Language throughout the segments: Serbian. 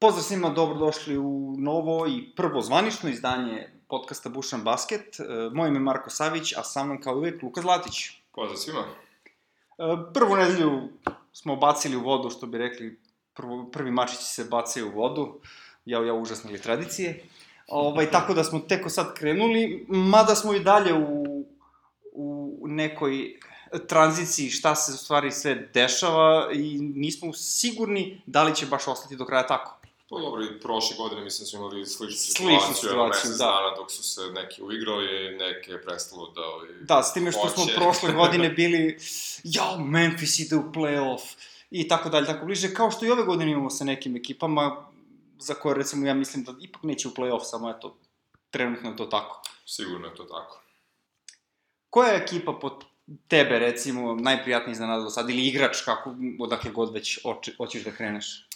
Pozdrav svima, dobrodošli u novo i prvo zvanično izdanje podcasta Bušan Basket. E, Moje ime je Marko Savić, a sa mnom kao uvek Luka Zlatić. Pozdrav svima. E, Prvu nedelju smo bacili u vodu, što bi rekli, prvo, prvi mačići se bacaju u vodu, ja, ja užasne li tradicije. Ovaj, tako da smo teko sad krenuli, mada smo i dalje u, u nekoj tranziciji šta se u stvari sve dešava i nismo sigurni da li će baš ostati do kraja tako. Pa dobro, i prošle godine mislim smo imali sličnu Sličnu situaciju, situaciju, evo mesec da. dana dok su se neki uigrali, neke je prestalo da... Ovaj, Da, s time što smo hoće. prošle godine bili, jao, Memphis ide u playoff i tako dalje, tako bliže, kao što i ove godine imamo sa nekim ekipama, za koje recimo ja mislim da ipak neće u playoff, samo eto, trenutno je to tako. Sigurno je to tako. Koja je ekipa po tebe, recimo, najprijatniji do sad, ili igrač, kako, odakle god već hoćeš da kreneš?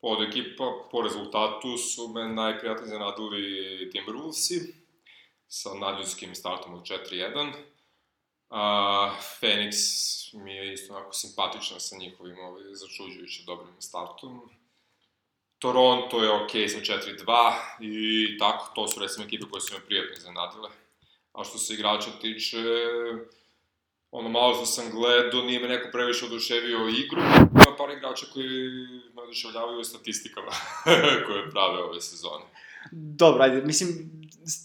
Od ekipa, po rezultatu, su me najprijatnije iznenadili Timberwolvesi sa nadljudskim startom od 4-1. A, Phoenix mi je isto onako simpatičan sa njihovim ovaj, začuđujuće dobrim startom. Toronto je okej sa 4-2 i tako, to su recimo ekipe koje su me prijatno iznenadile. A što se igrača tiče, ono malo što sam gledao, nije me neko previše oduševio igru. Par igrača koji me oduševljavaju statistikama koje prave ove sezone. Dobro, ajde, mislim,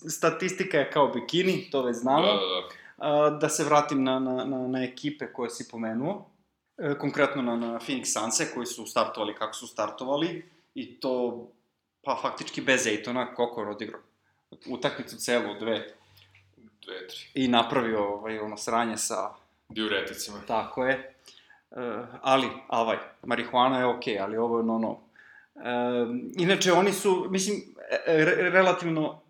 statistika je kao bikini, to već znamo. Da, da, da. Da se vratim na, na, na, na ekipe koje si pomenuo, e, konkretno na, na Phoenix Sunse koji su startovali kako su startovali i to pa faktički bez Ejtona, koliko je odigrao utakmicu celu, dve, Dve, tri. i napravio ovaj, ono sranje sa, Diureticima. tako je, ali, avaj, marihuana je okej, ali ovo je no-no. E, inače, oni su, mislim, e, re, relativno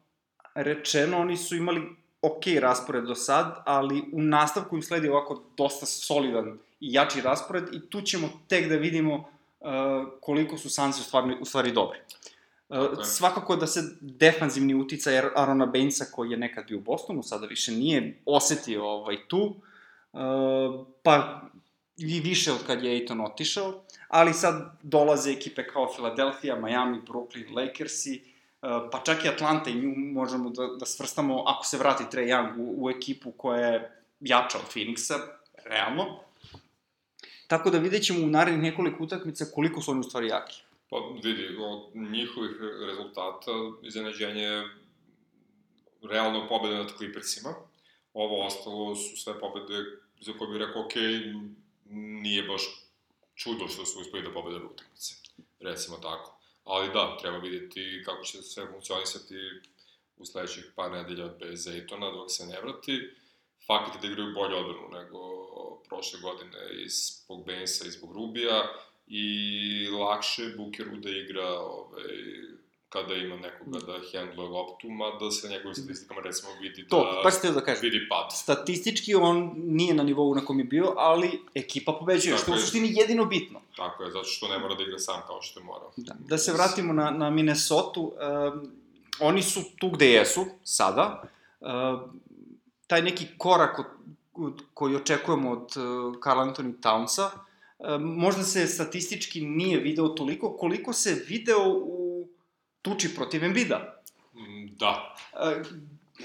rečeno, oni su imali ok raspored do sad, ali u nastavku im sledi ovako dosta solidan i jači raspored i tu ćemo tek da vidimo uh, koliko su Sansi u stvari, u stvari dobri. Uh, je. svakako da se defanzivni uticaj Arona Bainesa, koji je nekad bio u Bostonu, sada više nije osetio ovaj, tu, uh, pa i više od kad je Aiton otišao, ali sad dolaze ekipe kao Philadelphia, Miami, Brooklyn, Lakersi, uh, pa čak i Atlanta i nju možemo da, da svrstamo, ako se vrati Trae Young u, u ekipu koja je jača od Phoenixa, realno. Tako da vidjet ćemo u narednih nekoliko utakmica koliko su oni u stvari jaki. Pa vidi, od njihovih rezultata iznenađenje je realno pobeda nad Clippersima. Ovo ostalo su sve pobede za koje bih rekao, ok, nije baš čudo što su uspeli da pobede ove utakmice. Recimo tako. Ali da, treba vidjeti kako će sve funkcionisati u sledećih par nedelja bez Ejtona dok se ne vrati. Fakat je da igraju bolje odbranu nego prošle godine zbog Bainsa i zbog Rubija i lakše Bukeru da igra ovaj, kada ima nekoga da hendluje loptu, mada se na njegovim statistikama recimo vidi da, To, baš ste da kažem. vidi pad. Statistički on nije na nivou na kom je bio, ali ekipa pobeđuje, Tako što je u suštini jedino bitno. Tako je, zato što ne mora da igra sam kao što je morao. Da, da se vratimo na, na Minnesota, um, oni su tu gde jesu, sada. Um, taj neki korak od, od, koji očekujemo od uh, Carl Anthony Townsa, možda se statistički nije video toliko koliko se video u tuči protiv Embida. Mm, Da, Uh,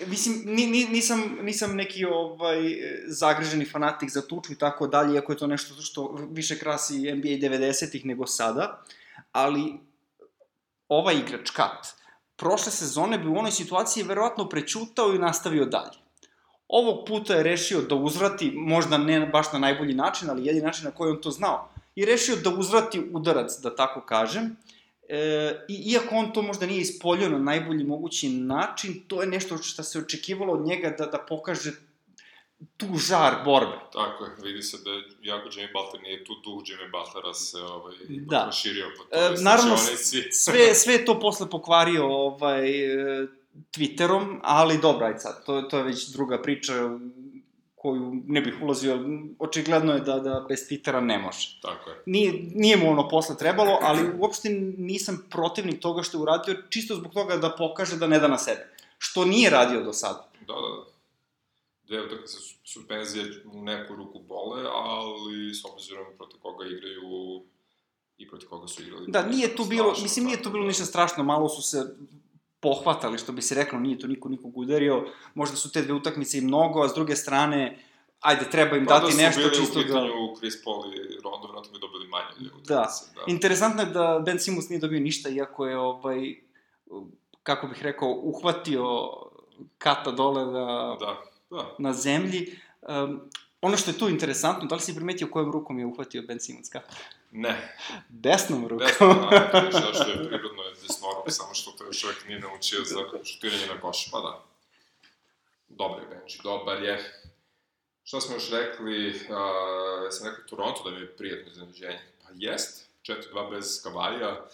mislim, ni, ni, nisam, nisam neki ovaj, zagreženi fanatik za tuču i tako dalje, iako je to nešto što više krasi NBA 90-ih nego sada, ali ovaj igrač Kat, prošle sezone bi u onoj situaciji verovatno prećutao i nastavio dalje. Ovog puta je rešio da uzvrati, možda ne baš na najbolji način, ali jedini način na koji on to znao, i rešio da uzvrati udarac, da tako kažem, E, i, iako on to možda nije ispoljio na najbolji mogući način, to je nešto što se očekivalo od njega da, da pokaže tu žar borbe. tako je. Vidi se da jako Jimmy Butler nije tu duh Jimmy Butlera se ovaj, Da. proširio po E, toj naravno, slačionici. Sve, sve to posle pokvario ovaj, e, Twitterom, ali dobro, ajde sad, to, to je već druga priča koju ne bih ulazio, očigledno je da, da bez Twittera ne može. Tako je. Nije, nije mu ono posle trebalo, ali uopšte nisam protivnik toga što je uradio, čisto zbog toga da pokaže da ne da na sebe. Što nije radio do sada. Da, da, da. Dve utakmice su suspenzije u neku ruku bole, ali s obzirom protiv koga igraju i protiv koga su igrali. Da, nije tu bilo, strašno, mislim, nije tu bilo da- ništa strašno, malo su se pohvatali, što bi se reklo, nije to niko nikog udario, možda su te dve utakmice i mnogo, a s druge strane, ajde, treba im Pa dati da nešto su bili čisto u da... pitanju Chris Paul i Rondo, vjerojatno bi dobili manje od utakmice. Da. da. Interesantno je da Ben Simmons nije dobio ništa, iako je, ovaj, kako bih rekao, uhvatio kata dole da, Da, da. na zemlji. Um, ono što je tu interesantno, da li si primetio kojom rukom je uhvatio Ben Simmons kata? Ne, Desnom rukom. desno, da, što je prirodno je desnoruk, samo što to još uvek nije naučio za šutiranje na koš, pa da. Dobar je Benji, dobar je. Šta smo još rekli, uh, ja sam rekao Toronto da mi je prijatno iznenađenje. Pa jest, 4-2 bez Kavaja,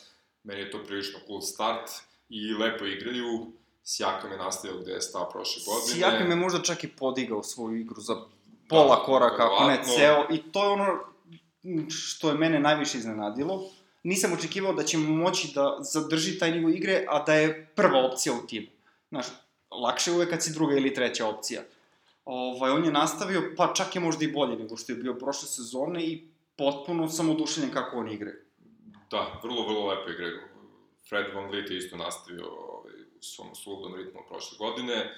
meni je to prilično cool start i lepo igraju. Sijakam je nastavio gde je stao prošle godine. Sijakam je možda čak i podigao svoju igru za pola Da, koraka, ako ne ceo, i to je ono što je mene najviše iznenadilo. Nisam očekivao da ćemo moći da zadrži taj nivo igre, a da je prva opcija u timu. Znaš, lakše uvek kad si druga ili treća opcija. Ovaj, on je nastavio, pa čak je možda i bolje nego što je bio prošle sezone i potpuno sam oduševljen kako on igra. Da, vrlo, vrlo lepo igraju. Fred Van Vliet je isto nastavio ovaj, u svom suludom ritmu prošle godine.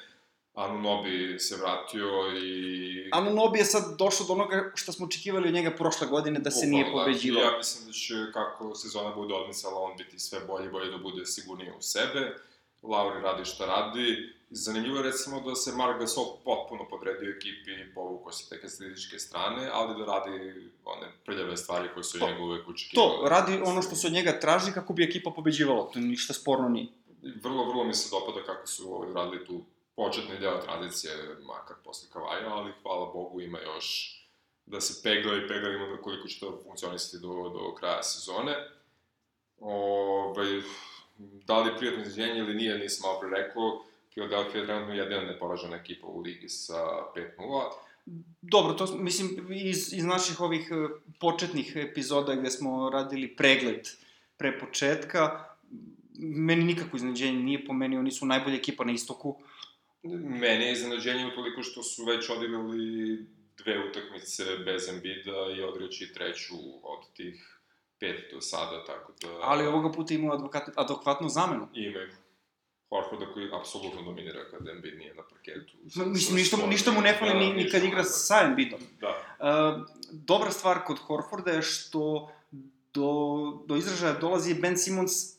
Anunobi se vratio i... Anunobi je sad došao do onoga što smo očekivali od njega prošle godine, da se nije Bukvalno, da. pobeđivao. Ja mislim da će, kako sezona bude odmicala, on biti sve bolje i bolje da bude sigurniji u sebe. Lauri radi šta radi. Zanimljivo je recimo da se Mark Gasol potpuno podredio ekipi i povukao se teke statističke strane, ali da radi one prljave stvari koje su To- njega uvek očekivali. To, radi ono što se od njega traži kako bi ekipa pobeđivala, to ništa sporno nije. vrlo, vrlo mi se dopada kako su ovaj, radili tu početni deo tranzicije, makar posle Kavaja, ali hvala Bogu ima još da se pegla i pegla ima da koliko će to funkcionisati do, do kraja sezone. Ovaj, da li je prijatno izvinjenje ili nije, nisam malo pre rekao. Philadelphia je trenutno jedina neporažena ekipa u ligi sa 5-0. Dobro, to mislim iz, iz naših ovih e, početnih epizoda gde smo radili pregled pre početka, meni nikako iznenađenje nije po meni, oni su najbolja ekipa na istoku. Meni je iznenađenje utoliko što su već odigrali dve utakmice bez Embida i odigraći treću od tih pet do sada, tako da... Ali ovoga puta imaju advokat, adekvatnu zamenu. Imaju Horforda koji apsolutno dominira kad Embiid nije na parketu. M- Mislim, ništa mu, ništa mu ne fali ni, ni kad igra sa Embiidom. Da, Uh, dobra stvar kod Horforda je što do, do izražaja dolazi Ben Simmons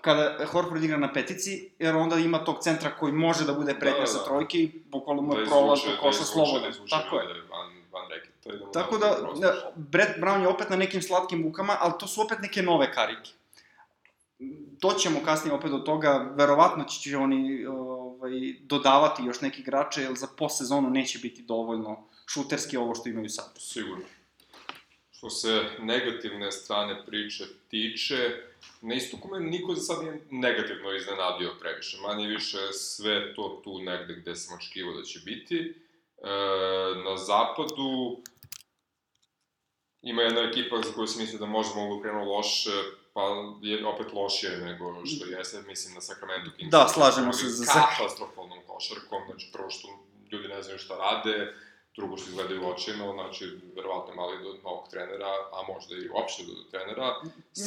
kada Horford igra na petici, jer onda ima tog centra koji može da bude pretnja Da, da, sa da. trojke i bukvalno mu je prolaz do koša slobodno. Tako je. van, van da mu Tako da, da, Brett Brown je opet na nekim slatkim bukama, ali to su opet neke nove karike. Doćemo kasnije opet do toga, verovatno će, će oni ovaj, dodavati još neki igrače, jer za posezonu neće biti dovoljno šuterski ovo što imaju sad. Sigurno. Što se negativne strane priče tiče, na istoku me niko za sad nije negativno iznenadio previše. Manje više sve to tu negde gde sam očekivao da će biti. E, na zapadu ima jedna ekipa za koju sam mislio da možda mogu krenu loše, pa je opet lošije nego što jeste, mislim na Sacramento Kings. Da, slažemo se za- za- Katastrofalnom košarkom, znači prvo što ljudi ne znaju šta rade, drugo što izgledaju očino, znači, verovatno malo i do novog trenera, a možda i uopšte do trenera.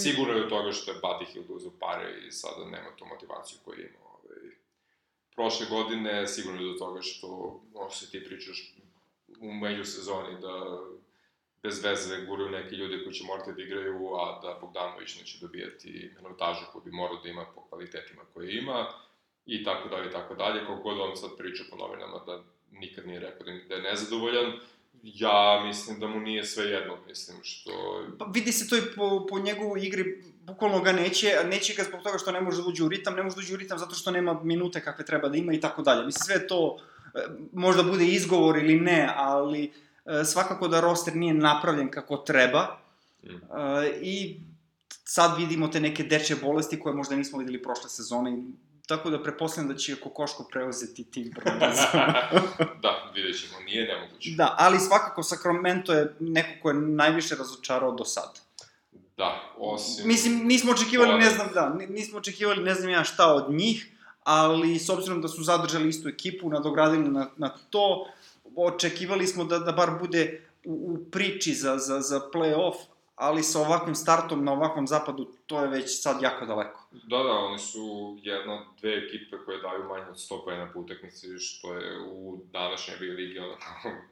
Sigurno je od toga što je Buddy Hield uzeo pare i sada nema tu motivaciju koju ima. Ovaj. Prošle godine sigurno je do toga što, možda se ti pričaš u međusezoni da bez veze guraju neki ljudi koji će morati da igraju, a da Bogdanović neće dobijati minutažu koju bi morao da ima po kvalitetima koje ima, i tako dalje, i tako dalje. Kako god on sad priča po novinama da nikad nije rekao da, da je nezadovoljan, ja mislim da mu nije sve jedno, mislim, što... Pa vidi se to i po, po njegovoj igri, bukvalno ga neće, neće ga zbog toga što ne može da uđe u ritam, ne može da uđe u ritam zato što nema minute kakve treba da ima i tako dalje. Mislim, sve to e, možda bude izgovor ili ne, ali e, svakako da roster nije napravljen kako treba Mm. e, i sad vidimo te neke deče bolesti koje možda nismo videli prošle sezone i tako da preposledam da će Kokoško preuzeti tim brzo. da, vidjet ćemo, nije nemoguće. da, ali svakako Sacramento je neko ko je najviše razočarao do sada. Da, osim... Mislim, nismo očekivali, ne znam, da, ni- nismo očekivali ne znam ja šta od njih, ali s obzirom da su zadržali istu ekipu, nadogradili na, na to, očekivali smo da, da bar bude u, u priči za, za, za play-off, ali sa ovakvim startom na ovakvom zapadu, to je već sad jako daleko. Da, da, oni su jedna od dve ekipe koje daju manje od 100 pojena po utakmici, što je u današnjoj ligi, ono,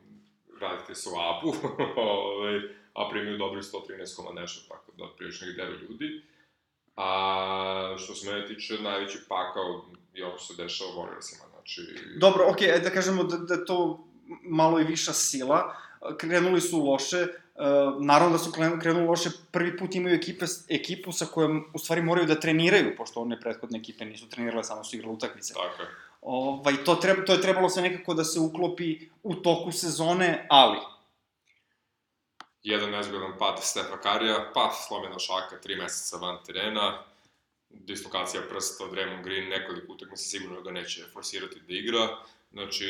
radite se u apu, ovaj, a primiju dobri 113 koma nešto, tako da prilično ih 9 ljudi. A što se mene tiče, najveći pakao je ovo što se dešava u Warriorsima, znači... Dobro, okej, okay, da kažemo da, da to malo i viša sila, krenuli su loše, Uh, naravno da su krenuli loše, prvi put imaju ekipe, ekipu sa kojom u stvari moraju da treniraju, pošto one prethodne ekipe nisu trenirale, samo su igrale utakmice. Tako je. Ovaj, to, treba, to je trebalo sve nekako da se uklopi u toku sezone, ali... Jedan nezgodan pad Stefa Karija, pa slomena šaka, tri meseca van terena, dislokacija prsta, Draymond Green, nekoliko utakmica sigurno ga neće forsirati da igra, znači,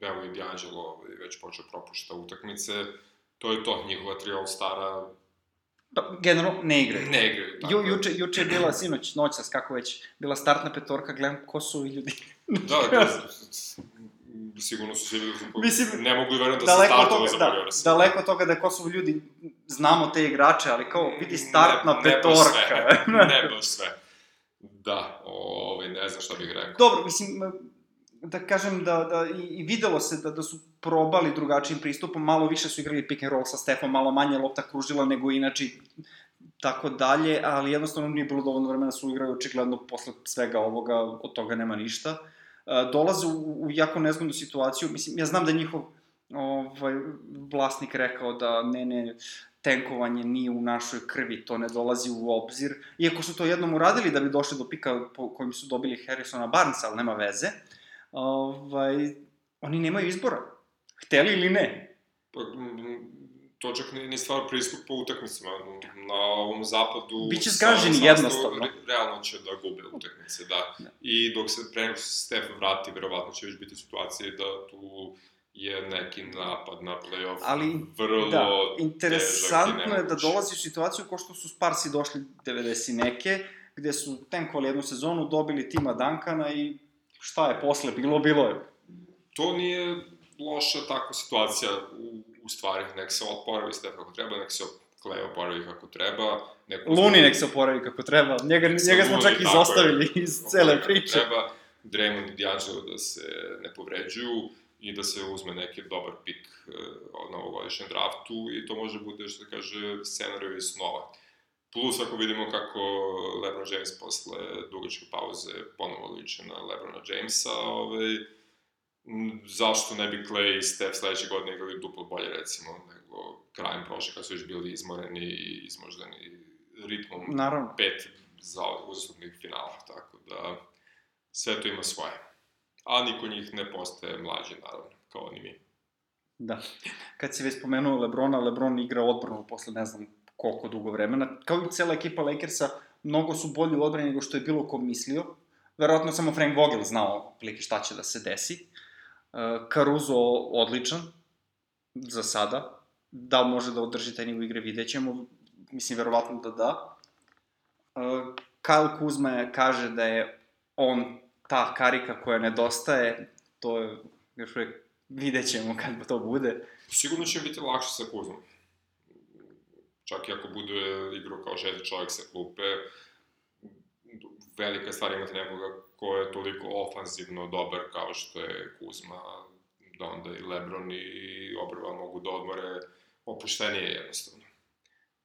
evo i D'Angelo ovaj, već počeo propušta utakmice, to je to, njihova tri All-Stara Da, generalno ne igraju. Ne igraju, tako. Ju, juče, juče je bila sinoć, noćas, kako već, bila startna petorka, gledam ko su ovi ljudi. da, da, sigurno su svi Mislim, ne mogu da verujem da se startovo za da, da, daleko toga da Kosovo ljudi, znamo te igrače, ali kao, vidi startna ne, petorka. Ne baš sve, ne baš sve. Da, ovaj, ne znam šta bih rekao. Dobro, mislim, da kažem da, da i, i videlo se da, da su probali drugačijim pristupom, malo više su igrali pick and roll sa Stefom, malo manje lopta kružila nego inače tako dalje, ali jednostavno nije bilo dovoljno vremena da su igrali očigledno posle svega ovoga, od toga nema ništa. E, dolaze u, jako nezgodnu situaciju, mislim, ja znam da njihov ovaj, vlasnik rekao da ne, ne, tenkovanje nije u našoj krvi, to ne dolazi u obzir. Iako su to jednom uradili da bi došli do pika po kojim su dobili Harrisona Barnesa, ali nema veze. Ovaj, oni nemaju izbora. Hteli ili ne? Pa, to čak ni, ni stvar pristupa utakmicama. Na ovom zapadu... Biće zgaženi jednostavno. Re, realno će da gube utakmice, da. da. I dok se pre nego se Stef vrati, verovatno će već biti situacije da tu je neki napad na play-off Ali, vrlo da, interesantno je da dolazi u situaciju ko što su Sparsi došli 90 neke, gde su tenkovali jednu sezonu, dobili tima Dankana i šta je posle bilo, bilo je. To nije loša takva situacija u, u stvari. Nek se oporavi Stef kako treba, nek se Clay oporavi kako treba. Neko Luni nek se oporavi kako treba. Njega, njega smo čak izostavili iz cele priče. Treba Draymond i D'Angelo da se ne povređuju i da se uzme neki dobar pik uh, na ovogodišnjem draftu i to može bude, što da kaže, scenariju iz snova. Plus ako vidimo kako LeBron James posle dugačke pauze ponovo liče na LeBrona Jamesa, ovaj, zašto ne bi Clay i Steph sledeće godine igrali duplo bolje recimo nego krajem prošle kad su već bili izmoreni i izmoždani ritmom Naravno. pet za uzastupnih finala, tako da sve to ima svoje. A niko njih ne postaje mlađi, naravno, kao ni mi. Da. Kad si već spomenuo Lebrona, Lebron igra odbranu posle, ne znam, koliko dugo vremena. Kao i cela ekipa Lakersa, mnogo su bolji u odbrani nego što je bilo ko mislio. Verovatno samo Frank Vogel znao plike šta će da se desi. Uh, Caruso odličan, za sada. Da li može da održi taj nivo igre, vidjet ćemo. Mislim, verovatno da da. Uh, Kyle Kuzma je, kaže da je on ta karika koja nedostaje, to je još uvijek vidjet ćemo kad to bude. Sigurno će biti lakše sa Kuzmom čak i ako bude igrao kao šesti čovjek sa klupe, velika stvar imati nekoga ko je toliko ofanzivno dobar kao što je Kuzma, da onda i Lebron i Obrva mogu da odmore opuštenije jednostavno.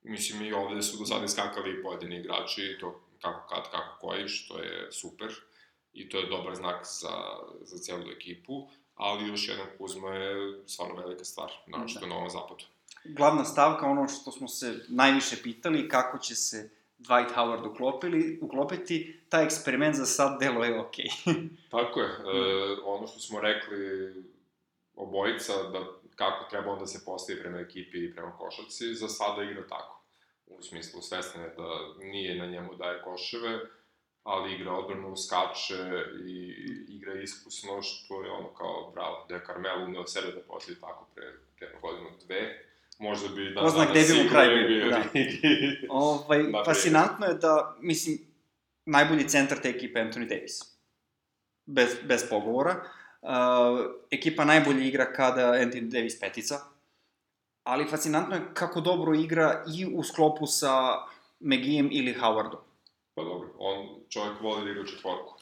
Mislim, i ovde su do sada iskakali pojedini igrači, to kako kad, kako koji, što je super. I to je dobar znak za, za celu ekipu, ali još jedan Kuzma je stvarno velika stvar, našto da. na ovom zapadu glavna stavka, ono što smo se najviše pitali, kako će se Dwight Howard uklopili, uklopiti, taj eksperiment za sad delo je okej. Okay. Tako je. E, ono što smo rekli obojica, da kako treba onda se postavi prema ekipi i prema košarci, za sada igra tako. U smislu svestan je da nije na njemu daje koševe, ali igra odbranu, skače i igra iskusno, što je ono kao, bravo, da je Carmelo umeo sebe da postavi tako pre, pre godinu, dve, možda bi da... Ko zna gde bi mu kraj bio, da. ovaj, fascinantno je da, mislim, najbolji centar te ekipe Anthony Davis. Bez, bez pogovora. Uh, ekipa najbolje igra kada Anthony Davis petica. ali fascinantno je kako dobro igra i u sklopu sa McGee'em ili Howardom. Pa dobro, on čovjek voli da igra četvorku.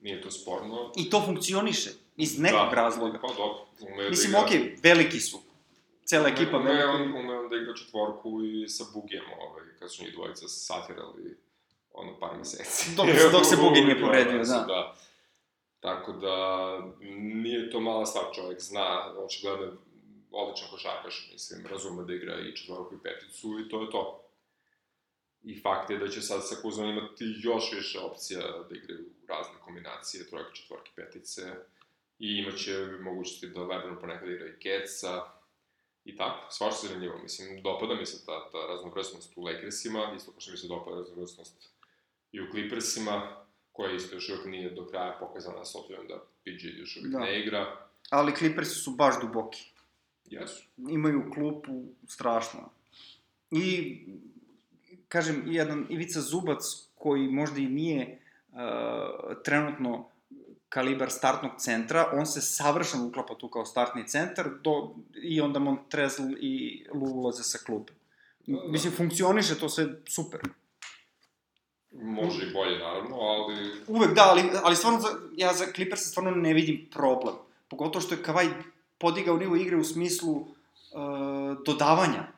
Nije to sporno. I to funkcioniše, iz nekog da, razloga. Pa dobro, Mislim, da igra... okej, okay, veliki su. Cela ekipa ume, velika. on, ume on da igra četvorku i sa Bugijem, ovaj, kad su njih dvojica satirali ono par meseci. Dok, dok se Bugi nije povredio, da. da. Tako da, nije to mala stvar, čovjek zna, očigledno je odličan košarkaš, mislim, razume da igra i četvorku i peticu i to je to. I fakt je da će sad sa Kuzman imati još više opcija da igraju razne kombinacije, trojke, četvorke, petice. I imaće mogućnosti da Lebron ponekad igra i Keca. I tako, svašta se zanimljivo. Mislim, dopada mi se ta, ta raznovrsnost u Lakersima, isto kao što mi se dopada raznovrsnost i u Clippersima, koja isto još uvijek nije do kraja pokazana, s obzirom da PG još uvijek Da. ne igra. Ali Clippersi su baš duboki. Jesu. Imaju klupu strašno. I, kažem, jedan Ivica Zubac, koji možda i nije uh, trenutno kalibar startnog centra, on se savršeno uklapa tu kao startni centar, do, i onda Montrezl i Lu ulaze sa klupe. Da. Mislim, funkcioniše to sve super. Može i bolje, naravno, ali Uvek da, ali, ali stvarno, za, ja za Clippers stvarno ne vidim problem. Pogotovo što je Kavaj podigao nivo igre u smislu uh, dodavanja.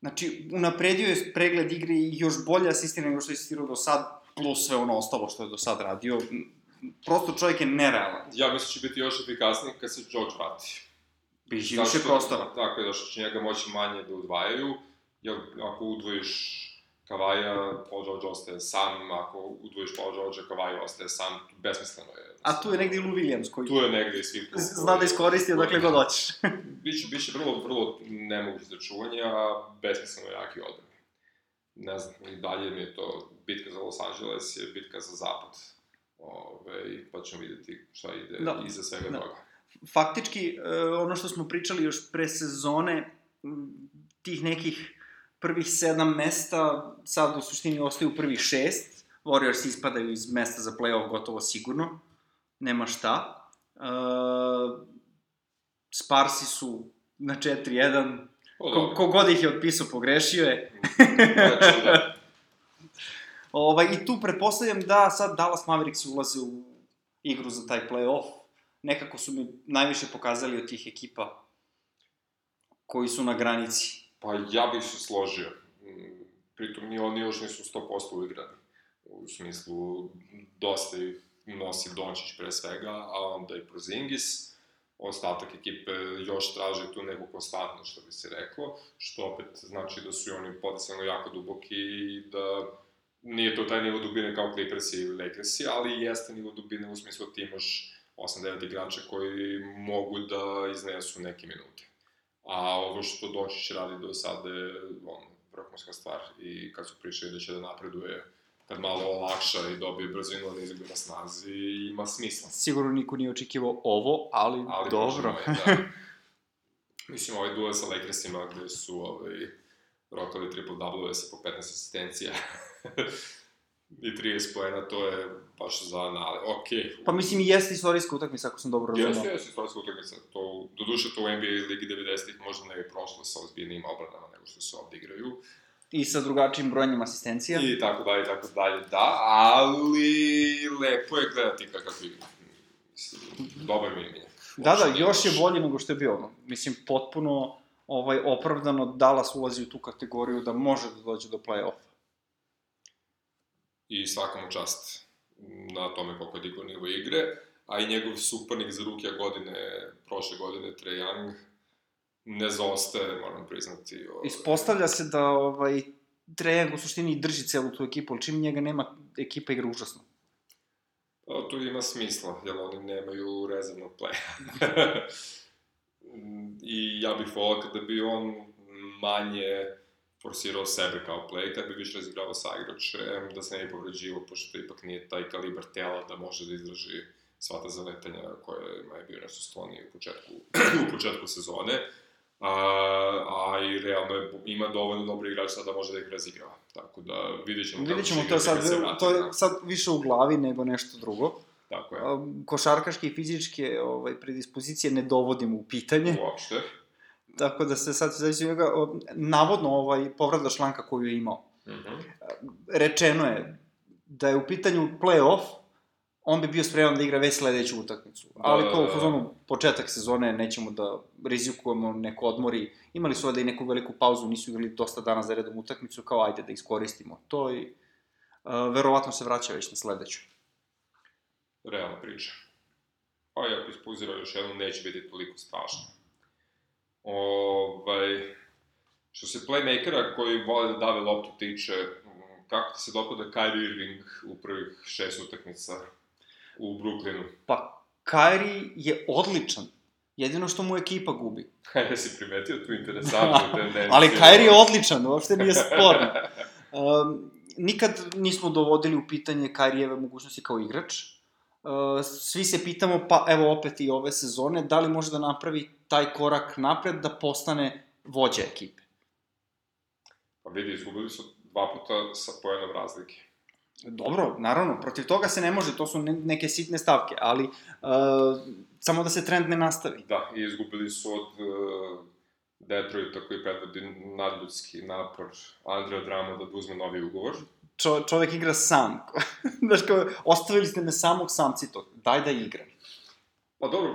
Znači, unapredio je pregled igre i još bolje asistira nego što je asistirao do sad, plus sve ono ostalo što je do sad radio. Prosto čovjek je nerealan. ja mislim da će biti još efikasniji kad se George vrati. Biće više prostora. Tako je, da što će njega moći manje da udvajaju, jer ako udvojiš Kavaja, Paul George ostaje sam, ako udvojiš Paul George, Kavaj ostaje sam, besmisleno je. A tu je negdje i Lou Williams koji Tu je negde i svi zna da iskoristi odakle god hoćeš. Biće, biće vrlo, vrlo nemoguće za čuvanje, a besmisleno jaki odbrani. Ne znam, i dalje mi je to bitka za Los Angeles je bitka za zapad. Ove, pa ćemo vidjeti šta ide Da. iza svega Da. toga. faktički, e, ono što smo pričali još pre sezone, tih nekih prvih sedam mesta, sad u suštini ostaju prvih šest. Warriors ispadaju iz mesta za playoff gotovo sigurno. Nema šta. E, Sparsi su na 4-1. O, Ko, ih je otpisao, pogrešio je. Znači, da. Ovaj, I tu pretpostavljam da sad Dallas Mavericks ulaze u igru za taj play-off. Nekako su mi najviše pokazali od tih ekipa koji su na granici. Pa ja bih se složio. Pritom ni oni još nisu 100% uigrani. U smislu, dosta ih nosi Dončić pre svega, a onda i Prozingis. Ostatak ekipe još traži tu neku konstantnost, što bi se reklo, što opet znači da su i oni potencijalno jako duboki i da nije to taj nivo dubine kao Clippersi ili Lakersi, ali jeste nivo dubine u smislu da ti imaš 8-9 igrača koji mogu da iznesu neke minute. A ovo što Dončić radi do sada je on, vrhunska stvar i kad su pričali da će da napreduje, kad malo olakša i dobije brzinu na izgledu na snazi, ima smisla. Sigurno niko nije očekivao ovo, ali, Ali dobro. možemo da. Mislim, ovaj duel sa Lakersima gde su ovaj, rokali triple-double sa po 15 asistencija i 30 poena, to je baš za anale. Okej, Pa mislim i jeste istorijska utakmica, ako sam dobro razumio. Jeste, jeste istorijska utakmica. To, do duše to u NBA ligi 90-ih možda ne bi prošlo sa ozbiljnim obranama nego što se ovde igraju. I sa drugačijim brojanjem asistencija. I tako dalje, i tako dalje, da, ali lepo je gledati kakav igra. Dobar mi je minjak. Da, da, još je loš. bolji nego što je bio. Mislim, potpuno ovaj, opravdano Dallas ulazi u tu kategoriju da može da dođe do play-offa. I svaka mu čast na tome koliko je digao nivo igre, a i njegov suparnik za rukija godine, prošle godine, Trae Young, ne zaostaje, moram priznati. Ovaj, Ispostavlja se da ovaj, Trejang u suštini drži celu tu ekipu, ali čim njega nema, ekipa igra užasno. Pa, to ima smisla, jer oni nemaju rezervnog playa. I ja bih volao kada bi on manje forsirao sebe kao play, kad bi više razigravao sa igračem, da se ne bi povređivo, pošto ipak nije taj kalibar tela da može da izdrži sva ta zaletanja koje ima je bio nešto skloniji u početku, u početku sezone. A, a i realno je, ima dovoljno dobri igrač sad da može da ih razigrava. Tako da vidjet ćemo Vidjet ćemo, će to je, sad, se vrati, to da. je sad više u glavi nego nešto drugo. Tako je. Košarkaške i fizičke ovaj, predispozicije ne dovodimo u pitanje. Uopšte. tako da se sad zavisi od njega, navodno ovaj povrat šlanka koju je imao. Mm -hmm. Rečeno je da je u pitanju play-off, on bi bio spreman da igra već sledeću utakmicu. Da, Ali kao u fazonu početak sezone nećemo da rizikujemo neko odmori. Imali su ovde i neku veliku pauzu, nisu igrali dosta dana za redom utakmicu, kao ajde da iskoristimo to i uh, verovatno se vraća već na sledeću. Realna priča. Pa i ako ispuzira još jednom, neće biti toliko strašno. Ovaj, što se playmakera koji vole da dave loptu tiče, kako ti se dopada Kyrie Irving u prvih šest utakmica u Brooklynu? Pa, Kyrie je odličan. Jedino što mu ekipa gubi. Hajde si primetio tu interesantnu tendenciju. Ali Kyrie je odličan, uopšte nije sporno. Um, nikad nismo dovodili u pitanje Kyrieve mogućnosti kao igrač. Svi se pitamo, pa evo opet i ove sezone, da li može da napravi taj korak napred da postane vođa ekipe. Pa vidi, izgubili su dva puta sa pojednom razlike. Dobro, naravno, protiv toga se ne može, to su neke sitne stavke, ali uh, samo da se trend ne nastavi. Da, i izgubili su od uh, Detroita koji predvodi nadljudski napor Andreja Drama da uzme novi ugovor. Čo, čovek igra sam. Znaš, kao, ostavili ste me samog samci to, daj da igram. Pa dobro,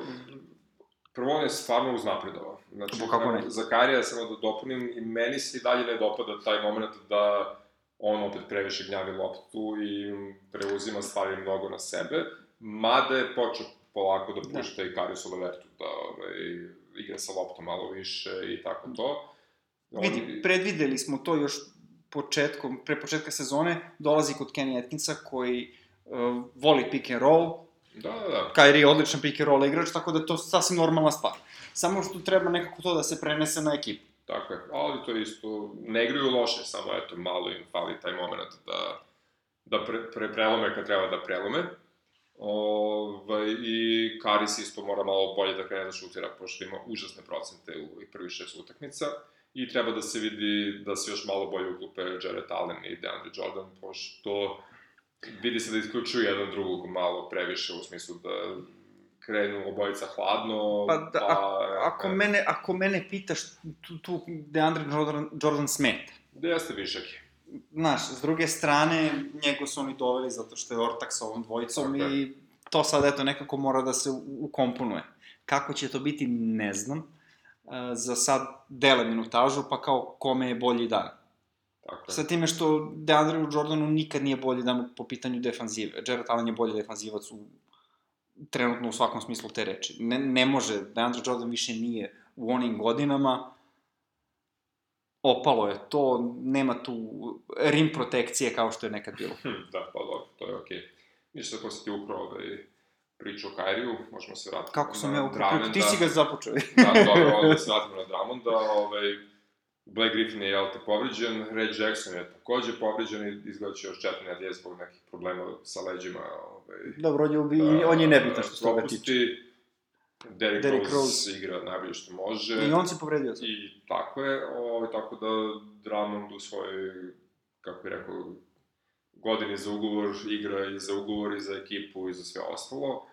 prvo on je stvarno uznapredovao. Znači, Pa kako ne? za Karija samo da dopunim, i meni se i dalje ne dopada taj moment da on opet previše gnjavi loptu i preuzima stvari mnogo na sebe, mada je počeo polako da pušta da. i Kariusu Levertu da ovaj, igra sa loptom malo više i tako to. Vidi, predvideli smo to još početkom, pre početka sezone, dolazi kod Kenny Atkinsa koji uh, voli pick and roll, Da, da, da. Kyrie je odličan pick and roll igrač, tako da je to sasvim normalna stvar. Samo što treba nekako to da se prenese na ekipu. Tako je, ali to isto, ne igraju loše, samo eto, malo im fali taj moment da, da pre, pre, prelome kad treba da prelome. Ove, I Karis isto mora malo bolje da krene da šutira, pošto ima užasne procente u ovih prvih šest utakmica. I treba da se vidi da se još malo bolje uklupe Jared Allen i DeAndre Jordan, pošto vidi se da isključuju jedan drugog malo previše u smislu da krenu obojica hladno, pa... Da, pa ako, ako, e. mene, ako mene pitaš, tu, tu DeAndre Jordan, Jordan smeta. Da jeste višak je. Znaš, s druge strane, njego su oni doveli zato što je ortak sa ovom dvojicom okay. i to sad, eto, nekako mora da se ukomponuje. Kako će to biti, ne znam. Uh, za sad dele minutažu, pa kao kome je bolji dan. Tako Sa time što DeAndre Jordanu nikad nije bolji dan po pitanju defanzive. Jared Allen je bolji defanzivac u, trenutno u svakom smislu te reči. Ne, ne može, DeAndre Jordan više nije u onim godinama, opalo je to, nema tu rim protekcije kao što je nekad bilo. Hm, da, pa dobro, to je okej. Okay. Ništa da si ti ukrao ovaj priču o Kairiju, možemo se vratiti Kako sam ja ukrao? Ti si ga započeo. da, dobro, onda se vratimo na Drammonda, ovaj, Blake Griffin je, jel te, povređen, Ray Jackson je takođe povređen i izgleda će još četiri nedelje zbog nekih problema sa leđima. Ovaj, Dobro, on je, ubi, da, on je nebitan što se toga tiče. Derrick, Derrick Rose, Rose igra najbolje što može. I on se povredio sad. I tako je, ovaj, tako da Drummond u svojoj, kako bih rekao, godini za ugovor, igra i za ugovor i za ekipu i za sve ostalo.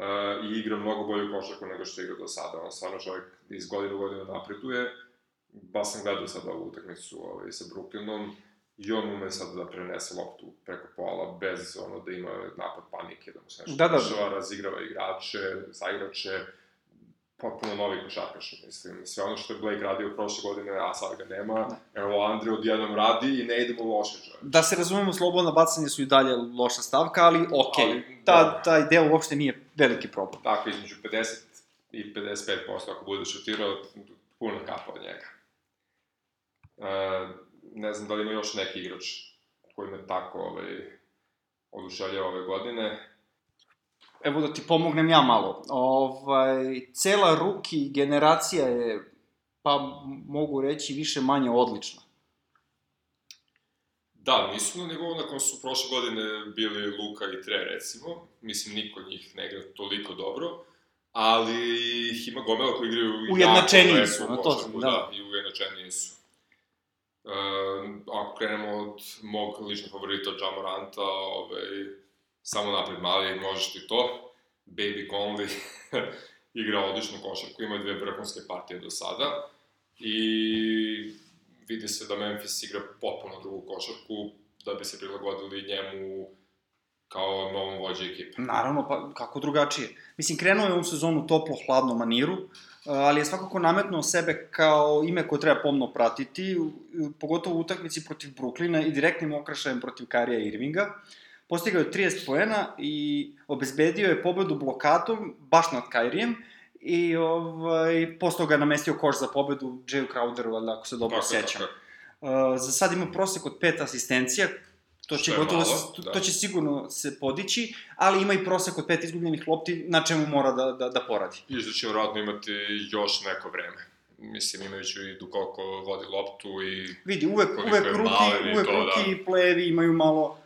Uh, I igra mnogo bolju košarku nego što igra do sada. On stvarno čovjek iz godine u godinu napreduje ba sam gledao sad ovu utakmicu ovaj, sa Brooklynom, i on ume sad da prenese loptu preko pola, bez ono da ima napad panike, da mu se nešto da, da. dešava, razigrava igrače, zaigrače, potpuno novi košarkaš, mislim. Sve ono što je Blake radio prošle godine, a sad ga nema, da. evo Andre odjednom radi i ne idemo loše, čovječ. Da se razumemo, slobodna bacanje su i dalje loša stavka, ali okej, okay. Ta, taj deo uopšte nije veliki problem. Tako, između 50 i 55% ako bude šutirao, puno kapa od njega. E, ne znam da li ima još neki igrač koji me tako ovaj, oduševljava ove godine. Evo da ti pomognem ja malo. Ovaj, cela ruki generacija je, pa mogu reći, više manje odlična. Da, nisu na nivou na kom su prošle godine bili Luka i Tre, recimo. Mislim, niko njih ne igra toliko dobro. Ali ih ima gomela koji igraju... Ujednačeniji su, na to sam, da. da. i ujednačeniji su. Uh, ako krenemo od mog ličnog favorita, Jamoranta, ovaj, samo napred mali, možeš ti to. Baby Conley igra odličnu košarku, ima dve vrhunske partije do sada. i vidi se da Memphis igra potpuno drugu košarku da bi se prilagodili njemu kao novom vođe ekipe. Naravno, pa kako drugačije. Mislim, krenuo je u sezonu toplo, hladno maniru, ali je svakako nametnuo sebe kao ime koje treba pomno pratiti, pogotovo u utakmici protiv Bruklina i direktnim okrašajem protiv Karija Irvinga. Postigao je 30 poena i obezbedio je pobedu blokadom baš nad Kairijem i ovaj, posle je namestio koš za pobedu Jay Crowderu, ako se dobro tako, sećam. Tako. Uh, za sad ima prosek od pet asistencija, to će, gotovo, malo, to, da. to će sigurno se podići, ali ima i prosek od pet izgubljenih lopti na čemu mora da, da, da poradi. I da će vratno imati još neko vreme. Mislim, imajući i koliko vodi loptu i... Vidi, uvek, uvek ruki, uvek to, ruki da. i plevi imaju malo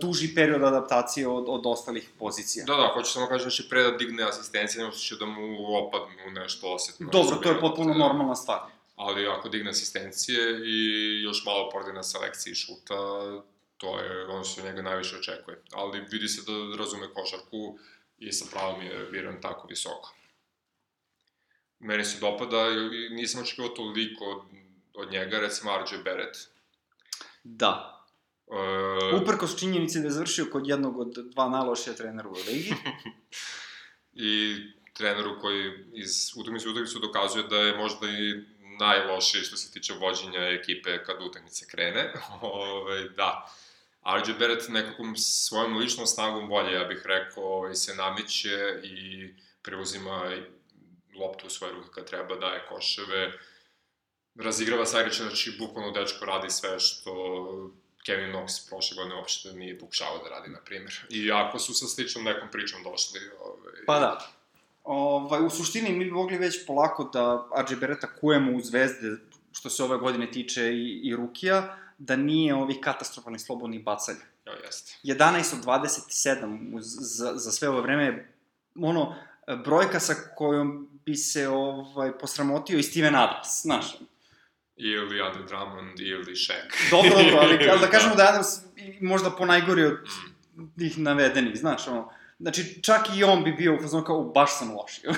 duži period adaptacije od, od ostalih pozicija. Da, da, hoću samo kažem da će pre da digne asistencije, nego će da mu opadnu nešto osetno. Dobro, to je potpuno normalna stvar. Ali ako digne asistencije i još malo poradi na selekciji šuta, to je ono što njega najviše očekuje. Ali vidi se da razume košarku i sa pravom je biran tako visoko. Meni se dopada i nisam očekivao toliko od, od njega, recimo RJ Barrett. Da. E... Uprkos činjenici da je završio kod jednog od dva najlošija trenera u ligi. I treneru koji iz utakmice u utakmicu dokazuje da je možda i najlošiji što se tiče vođenja ekipe kad utakmica krene. Ove, da. RJ Barrett nekakvom svojom ličnom snagom bolje, ja bih rekao, ovaj, se nameće i preuzima loptu u svoje ruke kad treba, daje koševe, razigrava Sajrića, znači bukvalno dečko radi sve što Kevin Knox prošle godine uopšte nije pokušavao da radi, na primjer. I ako su sa sličnom nekom pričom došli... Ovaj... Pa da. Ovaj, u suštini mi bi mogli već polako da RJ Beretta kujemo u zvezde, što se ove godine tiče i, i Rukija, da nije ovih katastrofalnih slobodnih bacanja. Ja, jeste. 11 od 27 uz, za, za sve ove vreme, ono, brojka sa kojom bi se ovaj, posramotio i Steven Adams, znaš. Ili Andre Drummond, ili Shaq. Dobro, dobro, ali, ali da kažemo da Adams možda ponajgori od mm. tih navedenih, znaš, ono, znači čak i on bi bio u fazonu kao, baš sam lošio.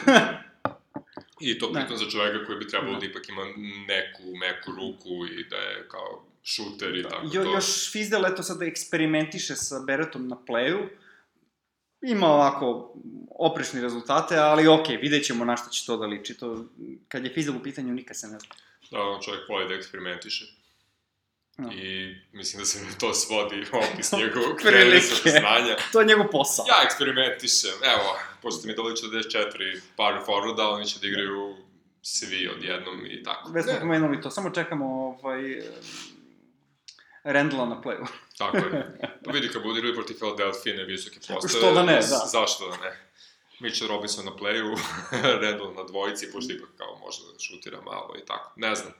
I to pritom za čoveka koji bi trebalo da. da ipak ima neku, meku ruku i da je kao šuter i da. tako jo, to. Još Fizdel, eto sad da eksperimentiše sa Beretom na playu, ima ovako oprešni rezultate, ali ok, vidjet ćemo na što će to da liči. To, kad je Fizdel u pitanju, nikad se ne zna. Da, on čovjek voli da eksperimentiše. No. I mislim da se to svodi opis njegovog trenisa znanja. to je njegov posao. Ja eksperimentišem. Evo, pošto mi doli 44 par forwarda, oni će da igraju svi odjednom i tako. Već smo pomenuli to, samo čekamo ovaj, Rendla na playu. Tako je. Pa vidi, kad bude igrali protiv Philadelphia, visoke postave. Što da ne, da. Zašto da ne? Mitchell Robinson na playu, Randall na dvojici, pošto ipak kao može da šutira malo i tako. Ne znam.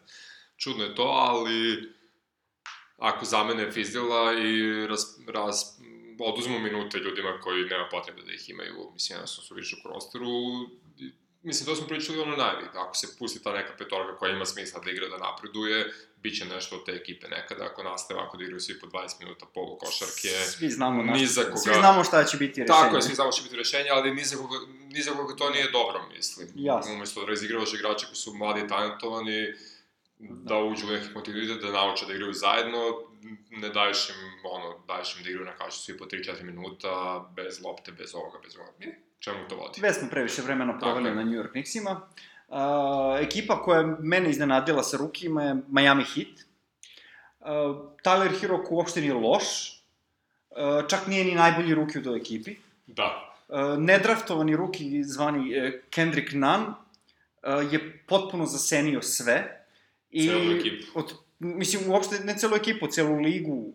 Čudno je to, ali ako zamene Fizdila i raz, raz, oduzmu minute ljudima koji nema potrebe da ih imaju, mislim, jednostavno su više u rosteru, mislim, to smo pričali ono najvi, ako se pusti ta neka petorka koja ima smisla da igra da napreduje, bit će nešto od te ekipe nekada, ako nastave ako da igraju svi po 20 minuta polu košarke. Svi znamo, ni za koga, svi znamo šta će biti rešenje. Tako je, svi znamo šta će biti rešenje, ali ni za koga, ni za koga to nije dobro, mislim. Jasno. Umesto da razigravaš igrače koji su mladi i talentovani, da uđu u neki kontinuitet, da nauče da igraju zajedno, ne daješ im, ono, daješ im da igraju na kašu svi po 3-4 minuta, bez lopte, bez ovoga, bez ovoga. Čemu to vodi? Već smo previše vremena proveli na New York Knicksima. Uh, ekipa koja je mene iznenadila sa rukima je Miami Heat. Uh, Tyler Hero uopšte nije loš, uh, čak nije ni najbolji ruki u toj ekipi. Da. Uh, nedraftovani ruki zvani uh, Kendrick Nunn uh, je potpuno zasenio sve. I celu ekipu. Od, mislim, uopšte ne celu ekipu, celu ligu,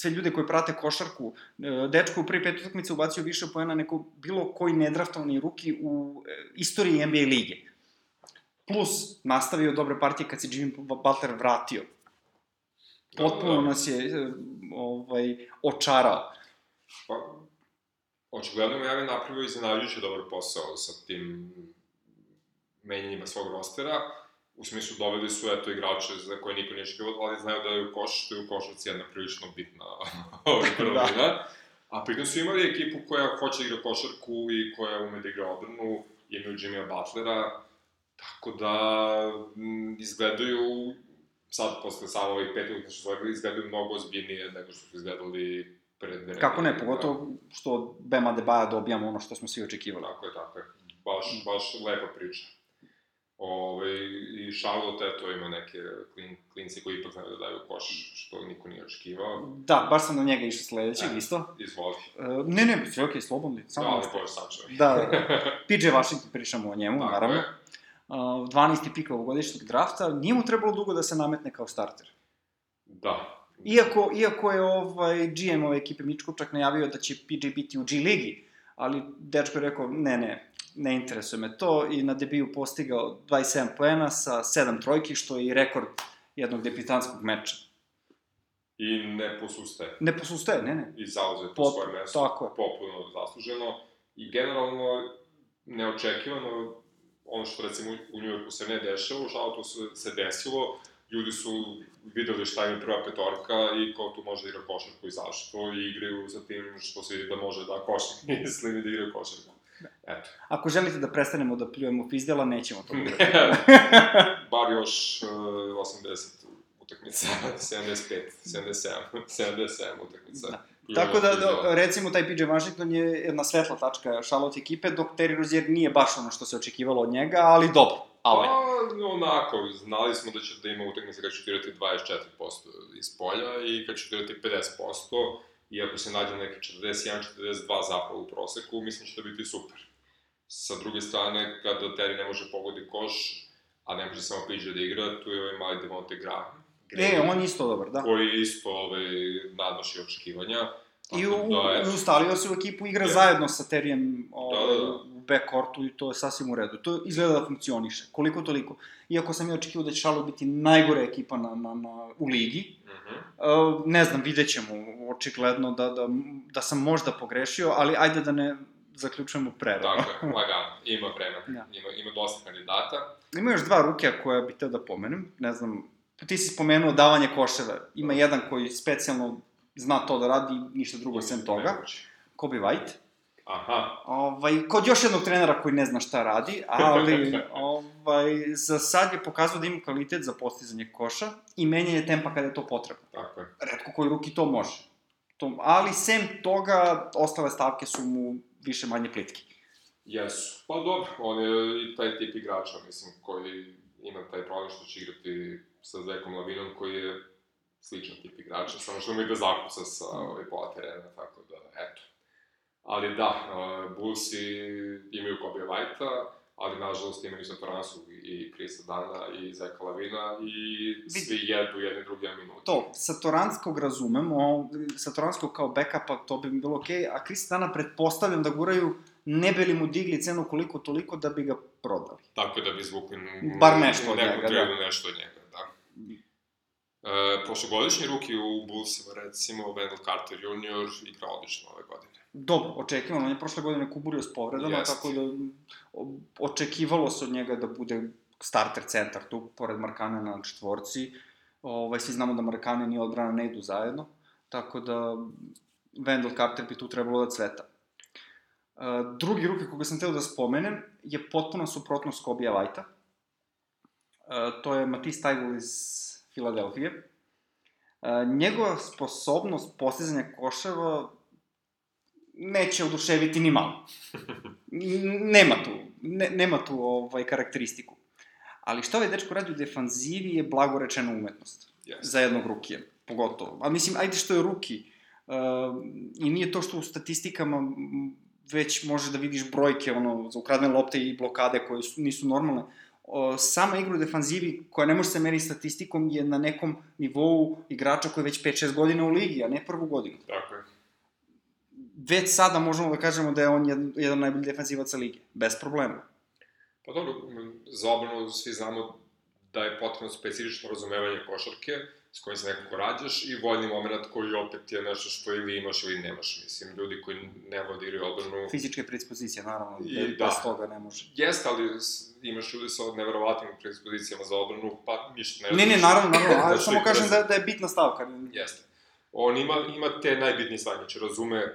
sve ljude koji prate košarku. E, dečko u prvi pet utakmica ubacio više poena neko bilo koji nedraftovani ruki u e, istoriji NBA lige. Plus, nastavio dobre partije kad se Jimmy Butler vratio. Potpuno da, da. nas je e, ovaj, očarao. Pa, očigledno Miami napravio iznenađujući dobar posao sa tim menjanjima svog rostera u smislu doveli su eto igrače za koje niko nije očekivao, ali znaju da je u koš, što je u košarci jedna prilično bitna prvina. da. A pritom su imali ekipu koja hoće da igra košarku i koja ume da igra odbranu, imaju Jimmya Butlera, Tako da, m, izgledaju, sad, posle samo ovih pet utakmica što su odigrali, izgledaju mnogo ozbiljnije nego što su izgledali pred dve Kako ne, pogotovo što Bema Debaja dobijamo ono što smo svi očekivali. Tako je, tako je. Baš, baš lepa priča. Ove, I Charlotte, eto, ima neke klin, klinci koji ipak znaju da daju koš, što niko nije očekivao. Da, baš sam na njega išao sledećeg E. isto. Izvoli. Uh, ne, ne, sve okej, slobodni, Da, samo ali nastavi. Bože sačuvaj. Da, PJ Washington pričamo o njemu, Tako naravno. je. Uh, 12. pik ovogodišnjeg drafta, nije mu trebalo dugo da se nametne kao starter. Da. Iako, iako je ovaj GM ove ekipe Mičko čak najavio da će PJ biti u G ligi, ali dečko je rekao, ne, ne, ne interesuje me to i na debiju postigao 27 poena sa 7 trojki, što je i rekord jednog debitanskog meča. I ne posustaje. Ne posustaje, ne, ne. I zauzeo Pot- svoje mesto. tako je. Popuno zasluženo. I generalno, neočekivano, ono što recimo u Njujorku se ne dešava, u Šalatu se, se desilo, ljudi su videli šta im je prva petorka i ko tu može da igra košarku i zašto i igraju sa tim što se vidi da može da košarku, mislim i da igraju košarku. Eto. Ako želite da prestanemo da pljujemo pizdela, nećemo to uraditi. Bar još uh, 80 utakmica, 75, 77, 77 utakmica. Da. Tako da, da, recimo, taj PJ Washington je jedna svetla tačka Charlotte ekipe, dok Terry Rozier nije baš ono što se očekivalo od njega, ali dobro. Ali, Pa, onako, znali smo da će da ima utakmice kad će šutirati 24% iz polja i kad će šutirati 50%, i ako se nađe neki 41-42 zapravo u proseku, mislim da će to biti super. Sa druge strane, kada Terry ne može pogodi koš, a ne može samo PJ da igra, tu je ovaj mali Devonte Graham. e, on je isto dobar, da. Koji isto ovaj, nadmaši očekivanja. I u, da, eto, ustalio se u ekipu, igra Jeste. zajedno sa Terijem ovaj, Da, da, da. Backcourtu i to je sasvim u redu. To izgleda da funkcioniše, koliko toliko. Iako sam ja očekivao da će Charlotte biti najgore ekipa na, na, na, u ligi, Mhm. Uh, ne znam, vidjet ćemo, očigledno da, da, da sam možda pogrešio, ali ajde da ne zaključujemo prerano. Tako je, lagano, ima vremena, Da. ima, ima dosta kandidata. Ima još dva rukija koja bih teo da pomenem, ne znam, ti si spomenuo davanje koševa, ima jedan koji specijalno zna to da radi, ništa drugo sem toga. Kobe White. Aha, Ovaj, kod još jednog trenera koji ne zna šta radi, ali ovaj, za sad je pokazao da ima kvalitet za postizanje koša i menjanje tempa kada je to potrebno. tako je. redko koji ruki to može. To, ali sem toga, ostale stavke su mu više manje plitki. Jesu. Pa dobro, on je i taj tip igrača, mislim, koji ima taj problem što će igrati sa Zekom Lavinom, koji je sličan tip igrača, samo što ume da zakuca sa ovaj, pola terena, tako da, eto. Ali da, uh, Bullsi imaju Kobe White-a, ali nažalost imaju Satoransu i Krisa Dana i Zeka Lavina i svi jedu jedni drugi minuti. To, Satoranskog razumem, o, Satoranskog kao backupa, to bi mi bilo okej, okay, a Kristana pretpostavljam da guraju, ne bi li mu digli cenu koliko toliko da bi ga prodali. Tako da bi izvukli Bar nešto od njega, da. nešto od njega, da. E, prošlogodišnji ruki u Bullsima, recimo, Wendell Carter Jr. igra odlično ove godine. Dobro, očekivano, on je prošle godine kuburio s povredama, Jest. tako da očekivalo se od njega da bude starter centar tu, pored Markane na četvorci. Ovaj, svi znamo da Markane ni odbrana ne idu zajedno, tako da Wendell Carter bi tu trebalo da cveta. Uh, drugi ruki koga sam teo da spomenem je potpuno suprotno Skobija Vajta. Uh, to je Matisse Taigul iz Filadelfije. Uh, njegova sposobnost postizanja koševa neće oduševiti ni malo. Nema tu, ne, nema tu ovaj karakteristiku. Ali što ovaj dečko radi u defanzivi je blago rečeno umetnost. Yes. Za jednog rukije, pogotovo. A mislim, ajde što je ruki. Uh, I nije to što u statistikama već može da vidiš brojke, ono, za ukradene lopte i blokade koje su, nisu normalne. O, sama igra u defanzivi, koja ne može se meriti statistikom, je na nekom nivou igrača koji je već 5-6 godina u ligi, a ne prvu godinu Tako je. Već sada možemo da kažemo da je on jedan, jedan najbolji defanzivac lige, bez problema. Pa dobro, za obranu svi znamo da je potrebno specifično razumevanje košarke, s kojim se nekako rađaš, i voljni moment koji opet je nešto što ili imaš ili nemaš. Mislim, ljudi koji ne vole da igraju odbranu, Fizičke predispozicije, naravno, I bez, da. bez toga ne može. Jeste, ali imaš ljudi sa neverovatnim predispozicijama za odbranu, pa ništa ne Ne, ne, naravno, naravno, ali što samo kažem da, da je bitna stavka. Jeste. On ima, ima te najbitnije stvari, znači razume,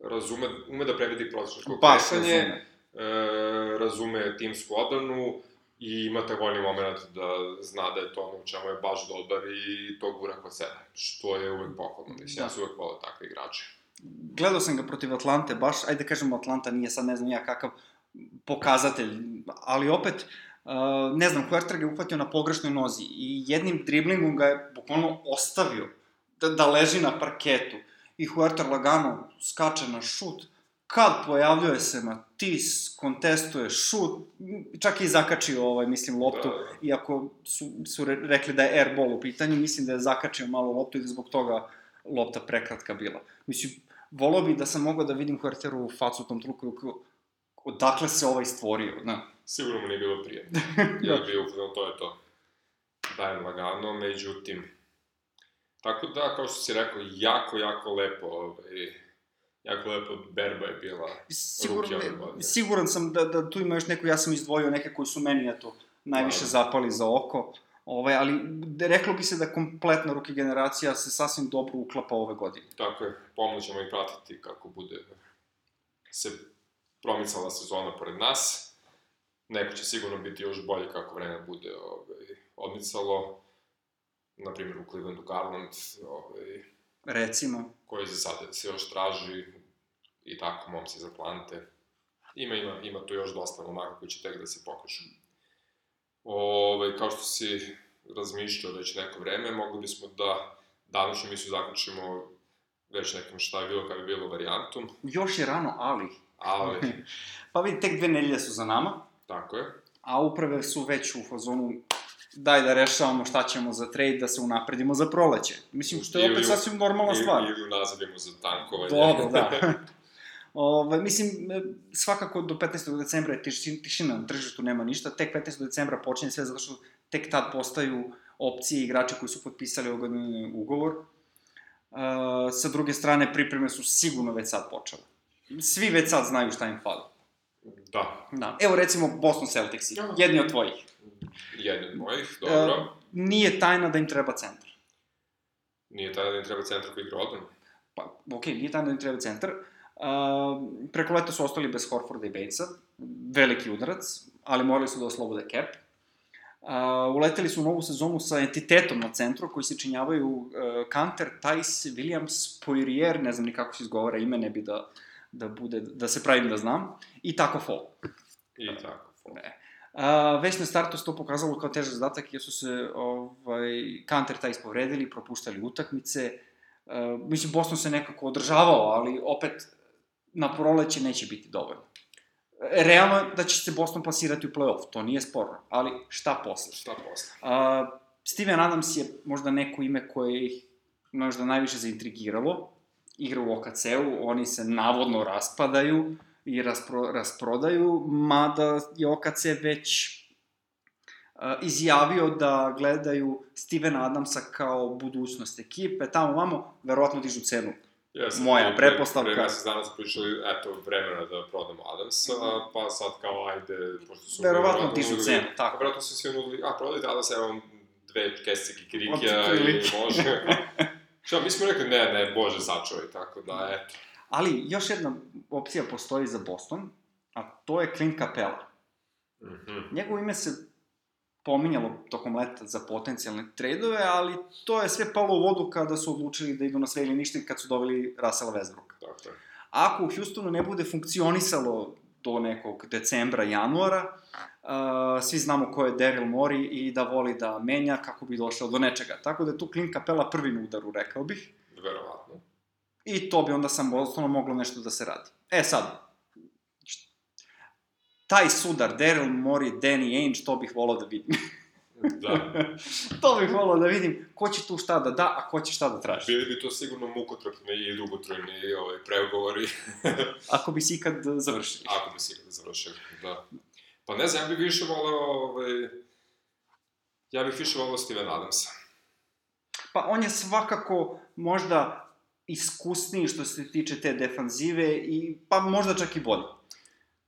razume, ume da prevedi prosječko Baš kretanje, razume. e, razume timsku odbranu, i ima taj voljni moment da zna da je to ono u čemu je baš dobar i to gura kod sebe, što je uvek pohvalno, mislim, da. ja se uvek volao takve igrače. Gledao sam ga protiv Atlante, baš, ajde da kažemo Atlanta nije sad ne znam ja kakav pokazatelj, ali opet, uh, ne znam, Huerta ga je uhvatio na pogrešnoj nozi i jednim driblingom ga je bukvalno ostavio da, da leži na parketu i Huerta lagano skače na šut, kad pojavljuje se Matis, kontestuje šut, čak i zakačio, ovaj, mislim, loptu, da, da. iako su, su rekli da je airball u pitanju, mislim da je zakačio malo loptu i da zbog toga lopta prekratka bila. Mislim, volao bi da sam mogao da vidim Huerteru u facu u tom truku, odakle se ovaj stvorio, da. Sigurno mu nije bilo prijatno. da. Je bio, to je to. Dajem lagano, međutim, Tako da, kao što si rekao, jako, jako lepo, ovaj, jako lepo berba je bila Siguran, siguran sam da, da tu ima još neko, ja sam izdvojio neke koji su meni, eto, najviše zapali za oko. Ovaj, ali reklo bi se da kompletna ruki generacija se sasvim dobro uklapa ove godine. Tako je, pomoć ćemo i pratiti kako bude se promicala sezona pored nas. Neko će sigurno biti još bolje kako vreme bude ovaj, odmicalo na primjer u Clevelandu Garland, ovaj, recimo, koji za sada se još traži i tako momci iz Atlante. Ima, ima, ima tu još dosta momaka koji će tek da se pokažu. Ove, ovaj, kao što si razmišljao već neko vreme, mogli bismo da današnju mislu zaključimo već nekom šta je bilo kada je bilo varijantom. Još je rano, ali. Ali. pa vidi, tek dve nedelje su za nama. Tako je. A uprave su već u fazonu daj da rešavamo šta ćemo za trade, da se unapredimo za proleće. Mislim, što je ili, opet sasvim normalna stvar. Ili unazadimo za tankovanje. Dobro, da. Ove, mislim, svakako do 15. decembra je tišina na tržištu, nema ništa. Tek 15. decembra počinje sve zato što tek tad postaju opcije igrača koji su potpisali ogodni ugovor. Uh, sa druge strane, pripreme su sigurno već sad počele. Svi već sad znaju šta im fali. Da. Da. Evo recimo Boston Celtics, jedni od tvojih. Od mojih, dobro. Uh, nije tajna da im treba centar. Nije tajna da im treba centar koji igra odbranu. Pa, okej, okay, nije tajna da im treba centar. Uh, preko leta su ostali bez Horforda i Batesa, veliki udarac, ali morali su da oslobode cap. Uh, uleteli su u novu sezonu sa entitetom na centru koji se činjavaju uh, Kanter, Tice, Williams, Poirier, ne znam ni kako se izgovara ime, ne bi da, da bude, da se pravim da znam, i tako fall. I tako fall. Ne. A, već na startu se to pokazalo kao težak zadatak, jer su se ovaj, Kanter taj ispovredili, propuštali utakmice. A, mislim, Boston se nekako održavao, ali opet na proleće neće biti dovoljno. Realno da će se Boston plasirati u play-off, to nije sporno, ali šta posle? Šta posle? A, Steven Adams je možda neko ime koje ih možda najviše zaintrigiralo, igra u OKC-u, oni se navodno raspadaju, i raspro, rasprodaju, mada je OKC već uh, izjavio da gledaju Stevena Adamsa kao budućnost ekipe, tamo vamo, verovatno dižu cenu. Yes, Moja prepostavka. Pre mesec dana su pričali, eto, vremena da prodamo Adamsa, mm. pa sad kao, ajde, pošto su... Verovatno dižu cenu, tako. Verovatno su svi nudili, a, prodajte Adamsa, evo dve kese kikirikija i može. Šta, mi smo rekli, ne, ne, bože, sačuvaj, tako da, eto. Ali, još jedna opcija postoji za Boston, a to je Clint Capella. Mm -hmm. Njegovo ime se pominjalo tokom leta za potencijalne tradove, ali to je sve palo u vodu kada su odlučili da idu na sve ili ništa kad su doveli Russella Westbrooka. Dakle. Ako u Houstonu ne bude funkcionisalo do nekog decembra, januara, uh, svi znamo ko je Daryl Mori i da voli da menja kako bi došao do nečega. Tako da je tu Clint Capella prvi na udaru, rekao bih. Verovatno. I to bi onda sam osnovno moglo nešto da se radi. E sad, taj sudar, Daryl Mori, Danny Ainge, to bih volao da vidim. da. to bih volao da vidim ko će tu šta da da, a ko će šta da traži. Bili bi to sigurno mukotrpni i dugotrojni ovaj, pregovori. Ako bi si ikad završili. Ako bi si ikad završili, da. Pa ne znam, ja bih više volao, ovaj, ja bih više volao Steven Adamsa. Pa on je svakako možda iskusniji što se tiče te defanzive i pa možda čak i bolji.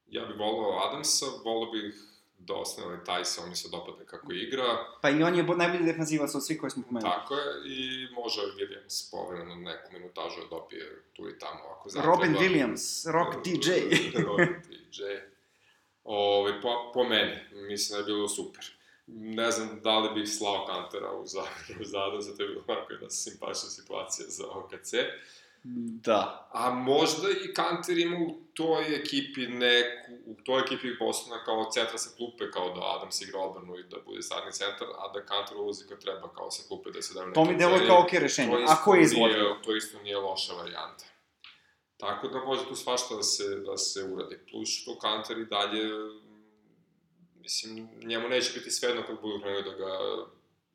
Ja bih volao Adamsa, volao bih da ostane Tajsa, on mi se dopadne kako igra. Pa i on je najbolji defanzivac od svih koje smo pomenuli. Tako je, i može Williams povremeno neku minutažu da dobije tu i tamo, ako zatreba. Robin Williams, Rock DJ. Rock DJ. Ove, po, po meni, mislim da je bilo super. Ne znam da li bih slao Kantera u Zagreb, u Zadu, zato je bilo onako jedna simpatična situacija za OKC. Da. A možda i Kanter ima u toj ekipi neku, u toj ekipi Bostona kao centra sa klupe, kao da Adams igra odbranu i da bude sadni centar, a da Kanter ulazi kad treba kao sa klupe da se daju neke To mi deluje kao okej rešenje, To isto ako je izvodljivo. To isto nije loša varijanta. Tako da može tu svašta da se, da se uradi. Plus što Kanter i dalje, mislim, njemu neće biti svejedno kad budu krenuli da ga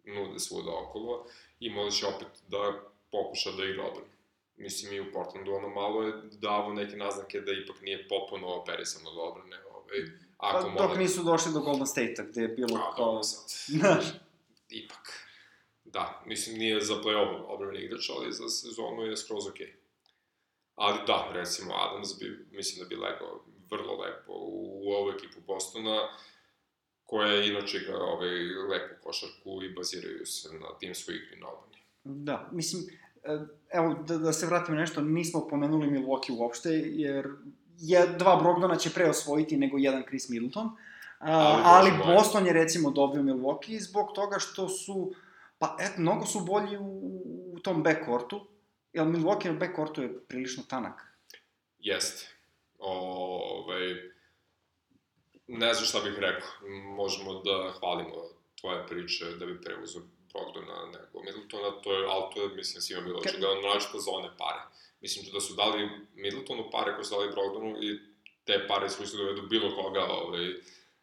nude svuda okolo i možda će opet da pokuša da igra odbranu. Mislim, i u Portlandu ono malo je davo neke naznake da ipak nije popuno operisan od odbrane. Ovaj, Pa, ako dok mora- nisu došli do Golden State-a, gde je bilo A, kao... Znaš, ipak. Da, mislim, nije za play-off odbrani igrač, ali za sezonu je skroz okej. Ali da, recimo, Adams bi, mislim da bi legao vrlo lepo u, u ovu ekipu Bostona, koja je inače igra ovaj, lepu košarku i baziraju se na tim svoj igri na. Da, mislim, e, evo, da, da se vratim na nešto, nismo pomenuli Milwaukee uopšte, jer je, dva Brogdona će pre osvojiti nego jedan Chris Middleton, a, Ali, ali. Boston je recimo dobio Milwaukee zbog toga što su, pa et, mnogo su bolji u, u tom backcourtu, jer Milwaukee na backcourtu je prilično tanak. Jeste. Ovaj, ne znam šta bih rekao. Možemo da hvalimo tvoje priče da bi preuzeo Brogdona nego Middletona, to je, ali to je, mislim, svima bilo očigledno, naročito za one pare. Mislim da su dali Middletonu pare koje su dali Brogdonu i te pare iskoristili da dovedu bilo koga ovaj,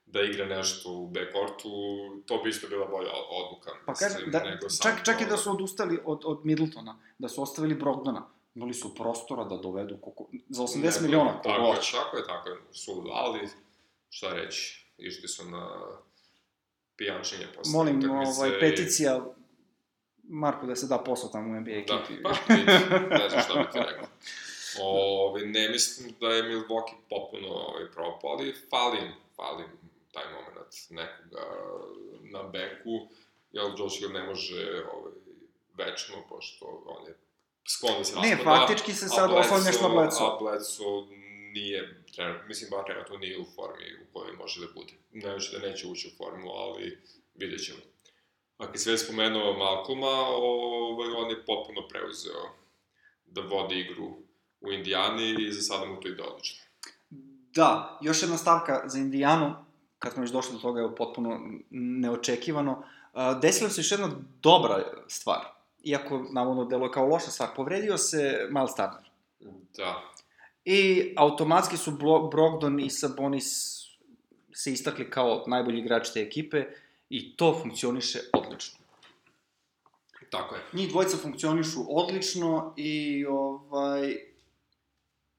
da igra nešto u backcourtu, to bi isto bila bolja odluka. Pa kažem, da, nego čak, čak i da su odustali od, od Middletona, da su ostavili Brogdona, imali su prostora da dovedu koliko, za 80 Neko- miliona Tako je, kogo tako je, tako je, su dali, šta reći, išli su na pijančenje posle Molim, utakmice ovaj, i- peticija Marko da se da posao tamo u NBA Da, ekipi. pa vidi, ne znam šta bi ti rekao. Ove, ne mislim da je Milwaukee popuno ovaj, propao, ali fali im, fali im taj moment nekoga na beku, jer Josh Hill ne može ovaj, večno, pošto on je sklon da se Ne, raspada. faktički se sad oslanjaš na Bledsoe. A Bledsoe nije, trenutno, mislim, bar trenutno nije u formi u kojoj može da bude. Znači da neće ući u formu, ali vidjet ćemo. Ako si već spomenuo Malcolma, ovaj, on je potpuno preuzeo da vodi igru u Indijani i za sada mu to ide odlično. Da, još jedna stavka za Indijanu, kad smo već došli do toga, je potpuno neočekivano. Desila se još jedna dobra stvar, iako navodno deluje kao loša stvar. Povredio se Miles Turner. Da, I automatski su Brogdon i Sabonis se istakli kao najbolji igrač te ekipe i to funkcioniše odlično. tako je. Njih dvojica funkcionišu odlično i ovaj,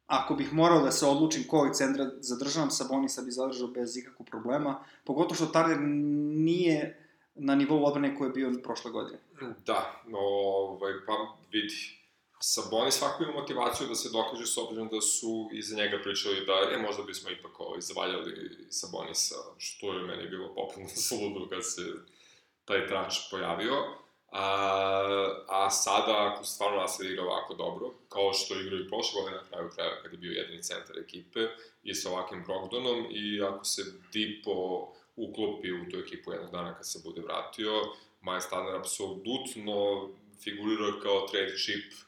ako bih morao da se odlučim kojeg centra zadržavam, Sabonisa bi zadržao bez ikakvog problema, pogotovo što Turner nije na nivou odbrane koji je bio prošle godine. Da, ovaj, pa vidi. Saboni svako ima motivaciju da se dokaže s obzirom da su iza njega pričali da, e, možda bismo ipak ovaj, zavaljali Sabonisa, što je meni bilo popularno suludo kad se taj trač pojavio. A, a sada, ako stvarno nastavi igra ovako dobro, kao što igraju i prošle godine na kraju kraja kad je bio jedini centar ekipe i sa ovakvim Brogdonom i ako se Dipo uklopi u tu ekipu jednog dana kad se bude vratio, Miles Turner apsolutno figurira kao trade chip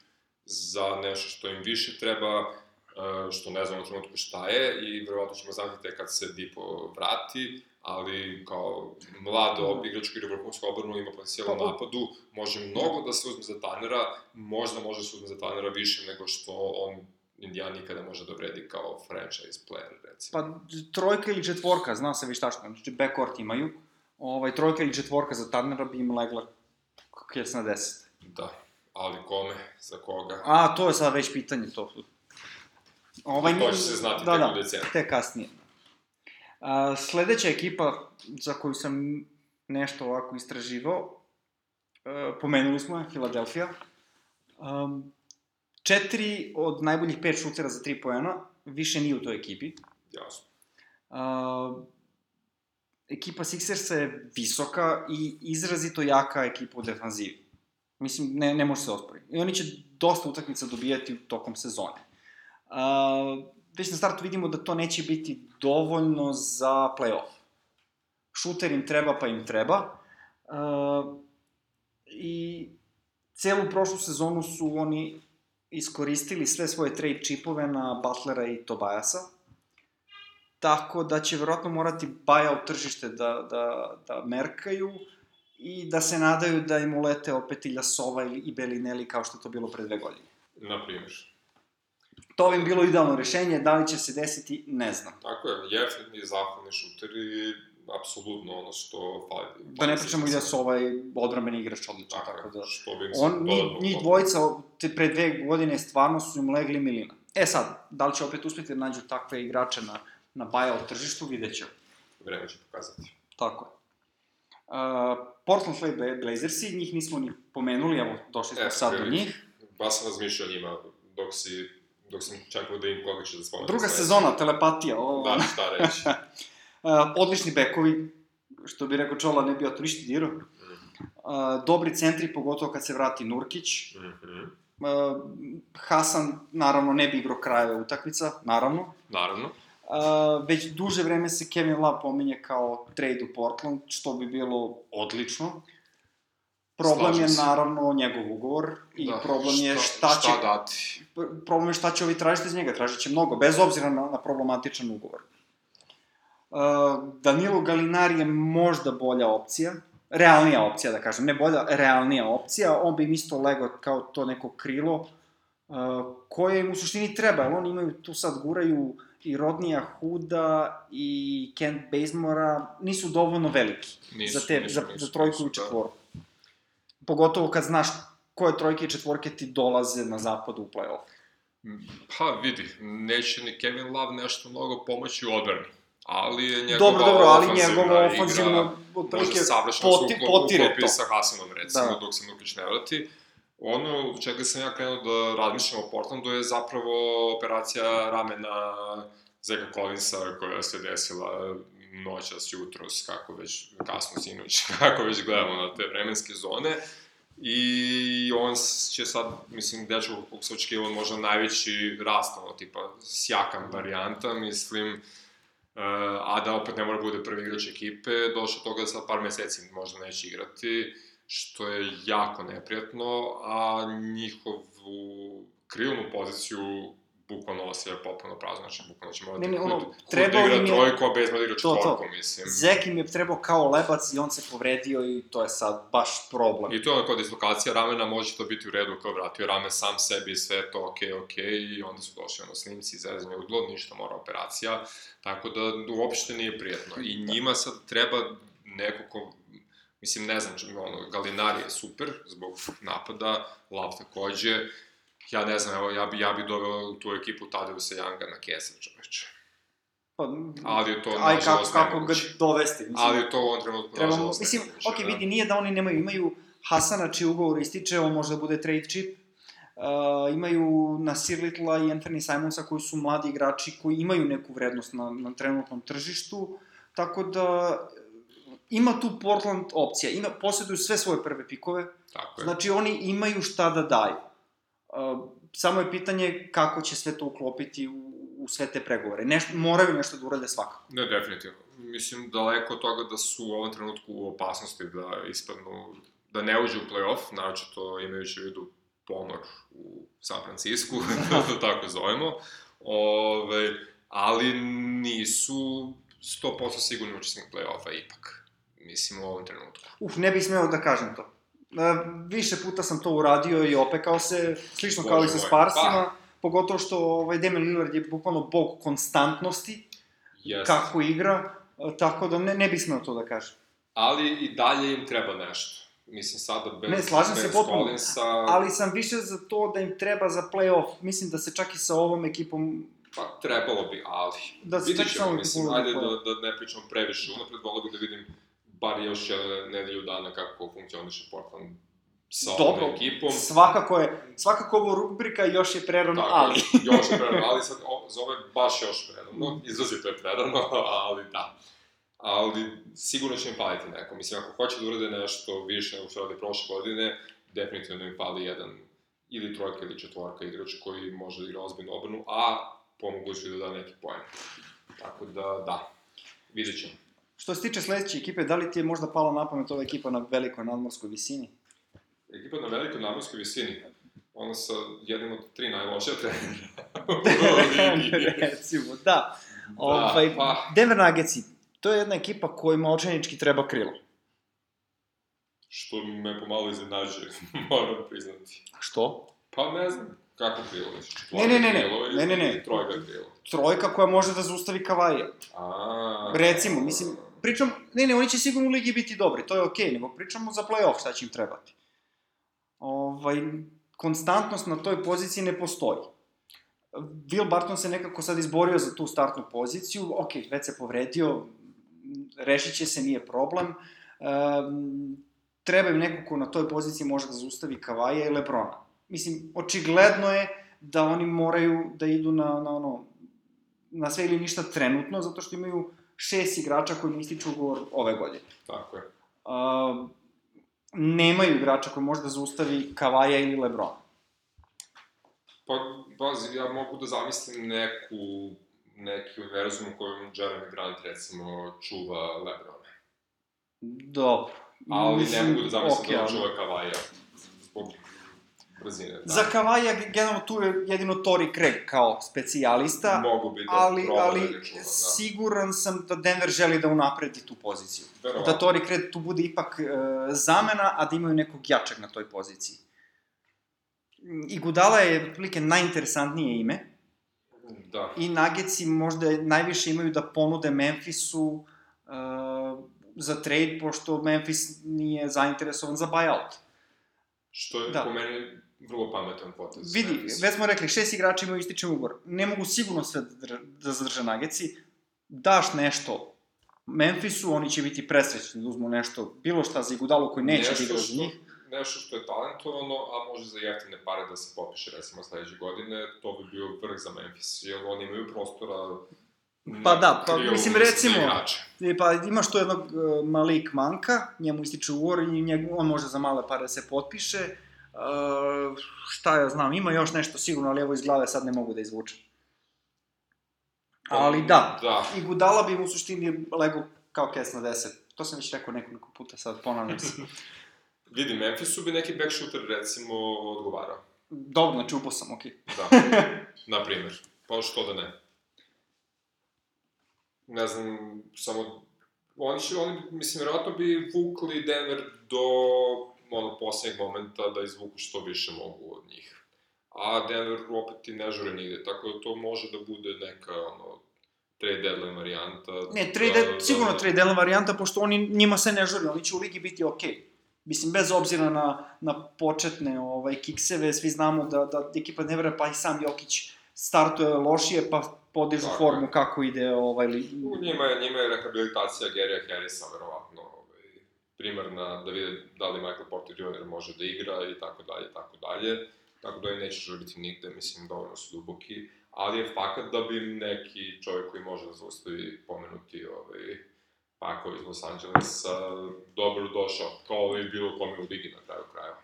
za nešto što im više treba, e, što ne znam u trenutku šta je i verovatno ćemo znati tek kad se Dipo vrati, ali kao mlad ob- igrač koji igra vrhunsku obranu ima potencijal u Pa, napadu, može mnogo da se uzme za Tannera, možda može da se uzme za Tannera više nego što on Indijan nikada može da vredi kao franchise player, recimo. Pa trojka ili četvorka, zna se već tačno, znači backcourt imaju, ovaj, trojka ili četvorka za Turnera bi im legla kjec na 10. Da, ali kome, za koga? A, to je sad već pitanje, to. Ovaj, To će se znati da, tek da, u decembru. Te kasnije. A, sledeća ekipa za koju sam nešto ovako istraživao, e, pomenuli smo je, Filadelfija. Um, četiri od najboljih pet šutera za tri poena, više nije u toj ekipi. Jasno. Uh, ekipa Sixersa je visoka i izrazito jaka ekipa u defanzivi. Mislim, ne, ne može se osporiti. I oni će dosta utakmica dobijati tokom sezone. Uh, već na startu vidimo da to neće biti dovoljno za playoff. Šuter im treba, pa im treba. Uh, I celu prošlu sezonu su oni iskoristili sve svoje trade čipove na Butlera i Tobajasa. Tako da će verovatno morati buyout tržište da, da, da merkaju i da se nadaju da im ulete opet Iljasova i Belinelli kao što je to bilo pre dve godine. Na primjer. To bi bilo idealno rešenje, da li će se desiti, ne znam. Tako je, jeftini, zahvalni šuteri, apsolutno ono što fali. Da ne pričamo i da su ovaj odbrambeni igrač odličan, Tako, tako da... Što bi On, njih, njih dvojica te pre dve godine stvarno su im legli milina. E sad, da li će opet uspeti da nađu takve igrače na, na buyout tržištu, vidjet ćemo. Vreme će pokazati. Tako je. Uh, Portland Trail Blazersi, njih nismo ni pomenuli, evo, došli smo E, sad do njih. Baš sam razmišljao o njima dok si, dok sam čekao da im koga će da spomenu. Druga sezona, telepatija, ovo. Da, šta reći. Uh, odlični bekovi, što bi rekao Čola, ne bi ja to ništa dirao. Mhm. Uh, dobri centri, pogotovo kad se vrati Nurkić. Mhm. Uh, Hasan, naravno, ne bi igrao krajeve utakmica, naravno. Naravno. Uh, već duže vreme se Kevin Love pominje kao trade u Portland, što bi bilo odlično. Problem Slažem je se. naravno njegov ugovor i da, problem je šta, će Šta dati? problem je šta će ovi tražiti iz njega, tražit će mnogo, bez obzira na, na problematičan ugovor. Uh, Danilo Galinari je možda bolja opcija, realnija opcija da kažem, ne bolja, realnija opcija, on bi im isto legao kao to neko krilo, uh, koje im u suštini treba, jer oni imaju tu sad guraju i Rodnija Huda i Kent Bazemora, nisu dovoljno veliki Nisu, za, te, nisu, za, nisu, za trojku nisu, i četvorku. Pogotovo kad znaš koje trojke i četvorke ti dolaze na zapadu u play-off. Pa vidi, neće ni Kevin Love nešto mnogo pomoći u odbrani. Ali je njegova Dobro, dobro, ali ofanzivna njegovo igra može savršeno se potire uklopi to. sa Hasanom, recimo, Da. da. dok se Nukić ne vrati. Ono u čega sam ja krenuo da razmišljam o Portlandu je zapravo operacija ramena Zeka Collinsa koja se desila noćas, jutros, kako već, kasno sinoć, kako već gledamo na te vremenske zone. I on će sad, mislim, dečko kog se očekivao možda najveći rast, ono, tipa, sjakan varijanta, mislim, Uh, a da opet ne mora bude prvi igrač ekipe, došao toga da sad par meseci možda neće igrati, što je jako neprijatno, a njihovu krilnu poziciju bukvalno ostaje potpuno prazno, znači bukvalno će morati Ne, ne, Hud, ono, Hud da trebao igra je- trojku, a Bezma da igra To, to. četvorku, mislim. Zek im je trebao kao lebac i on se povredio i to je sad baš problem. I to je onako dislokacija ramena, može to biti u redu kao vratio ramen sam sebi, sve to okej, okay, okej, okay, i onda su došli ono snimci, zezanje udlo, ništa mora operacija, tako da uopšte nije prijetno. I njima sad treba neko ko, mislim, ne znam, ono, Galinari je super zbog napada, Lav takođe, ja ne znam, evo, ja bi, ja bi doveo tu ekipu Tadeusa Younga na kesa, čoveče. Pa, Ali je to, aj kako, kako ga dovesti, mislim. Ali je to u ovom trenutku, Trebamo, nažalost, mislim, nemoguće, ok, da. vidi, nije da oni nemaju, imaju Hasana čiji ugovor ističe, on može da bude trade chip, Uh, imaju Nasir Little i Anthony Simonsa koji su mladi igrači koji imaju neku vrednost na, na trenutnom tržištu, tako da ima tu Portland opcija, ima, posjeduju sve svoje prve pikove, Tako je. znači oni imaju šta da daju. Uh, samo je pitanje kako će sve to uklopiti u, u sve te pregovore. Nešto, moraju nešto da urade svakako. Ne, definitivno. Mislim, daleko od toga da su u ovom trenutku u opasnosti da ispadnu, da ne uđe u play-off, naročito imajući u vidu ponor u San Francisku, da to tako zovemo, Ove, ali nisu 100% sigurni učesnik play-offa ipak, mislim, u ovom trenutku. Uf, ne bih smeo da kažem to. E, više puta sam to uradio i opekao se, slično kao i Bože sa Sparsima, pa. pogotovo što ovaj Damian Lillard je bukvalno bog konstantnosti, Jeste. kako igra, e, tako da ne, ne bih smeo to da kažem. Ali i dalje im treba nešto. Mislim, sada bez, Ne, slažem se bez potpuno. Collinsa, Ali sam više za to da im treba za play-off. Mislim da se čak i sa ovom ekipom Pa, trebalo bi, ali... Da se Vidjet čak ćemo, samo mislim, ajde da, da ne pričamo previše unapred, volio bih da vidim bar još nedelju dana kako funkcioniše Portland sa Dobro, ovom ekipom. svakako je, svakako ovo rubrika još je prerano, Tako, ali... još je prerano, ali sad o, za ove baš još prerano, izrazito je prerano, ali da. Ali sigurno će im paliti neko. Mislim, ako hoće da urade nešto više nego što rade prošle godine, definitivno im pali jedan ili trojka ili četvorka igrač koji može da igra ozbiljnu obranu, a pomogući da da neki poen. Tako da, da, vidjet ćemo. Što se tiče sledeće ekipe, da li ti je možda palo na pamet ova ekipa na velikoj nadmorskoj visini? Ekipa na velikoj nadmorskoj visini, ona sa jednim od tri najlošija trenera. Recimo, da. Ovaj, pa. Denver Nuggetsi, to je jedna ekipa kojima očajnički treba krilo. Što me pomalo iznenađuje, moram priznati. Što? Pa ne znam, kako krilo misliš? Ne, ne, ne, ne. Ne, ne, ne. Trojka krilo. Trojka koja može da zaustavi Kavaja. A, Recimo, mislim, pričam, ne, ne, oni će sigurno u ligi biti dobri, to je okej, okay, nego pričamo za play-off šta će im trebati. Ovaj, konstantnost na toj poziciji ne postoji. Will Barton se nekako sad izborio za tu startnu poziciju, ok, već se povredio, rešit će se, nije problem. Um, treba im neko ko na toj poziciji može da zaustavi Kavaja i Lebrona. Mislim, očigledno je da oni moraju da idu na, na ono, na sve ili ništa trenutno, zato što imaju šest igrača koji ne ističu ugovor ove godine. Tako je. Uh, nemaju igrača koji može da zaustavi Kavaja ili Lebrona. Pa, pazi, ja mogu da zamislim neku, neki univerzum u kojem Jeremy Grant, recimo, čuva Lebrona. Dobro. Ali Mislim, ne mogu da zamislim da on ali- čuva Kavaja brzine. Da. Za Kavaja, generalno, tu je jedino Tori Craig kao specijalista, Mogu bi da ali, proba ali da čuva, da. siguran sam da Denver želi da unapredi tu poziciju. Verovatno. Da Tori Craig tu bude ipak e, zamena, a da imaju nekog jačeg na toj poziciji. I Gudala je, otprilike, najinteresantnije ime, Da. i Nuggetsi možda najviše imaju da ponude Memphisu uh, za trade, pošto Memphis nije zainteresovan za buyout. Što je Da. po meni vrlo pametan potez. Vidi, već smo rekli, šest igrača imaju ističen ugovor. Ne mogu sigurno sve da da zadrže Nuggetsi. Daš nešto Memphisu, oni će biti presrećni da uzmu nešto, bilo šta za Igudalu koji neće da igra za njih. Nešto što je talentovano, a može za jeftine pare da se popiše, recimo, sledeće godine, to bi bio vrh za Memphis, jer oni imaju prostora Pa da, pa mislim, recimo. E, pa imaš tu jednog uh, Malik Manka, njemu ističe ugovor i njeg, on može za male pare da se potpiše. Uh, šta ja znam, ima još nešto sigurno, ali evo iz glave sad ne mogu da izvučem. Ali da, Da, i Gudala bi mu u suštini lego kao kes na 10. To sam već rekao nekoliko puta, sad ponavljam se. vidi, Memphisu bi neki back shooter, recimo, odgovarao. Dobro, znači upo sam, okej. Da, na primer. Pa što da ne. Ne znam, samo... Oni će, oni, mislim, verovatno bi vukli Denver do ono, poslednjeg momenta da izvuku što više mogu od njih. A Denver opet i ne žure nigde, tako da to može da bude neka, ono, trade deadline varijanta. Ne, trade, da, sigurno da, trade deadline varijanta, pošto oni, njima se ne žuri, oni će u ligi biti okej. Mislim, bez obzira na, na početne ovaj, kikseve, svi znamo da, da ekipa ne vera, pa i sam Jokić startuje lošije, pa podižu Tako formu kako ide ovaj, li, U njima je, njima je rehabilitacija Gary'a Harrisa, verovatno, primarna, da vide da li Michael Porter Jr. može da igra i tako dalje, tako dalje. Tako da oni neće žuriti nigde, mislim, dovoljno su duboki. Ali je fakat da bi neki čovjek koji može da zaustavi pomenuti ovaj, Pako iz Los Angelesa dobro došao, kao i bilo kome u ligi na kraju krajeva.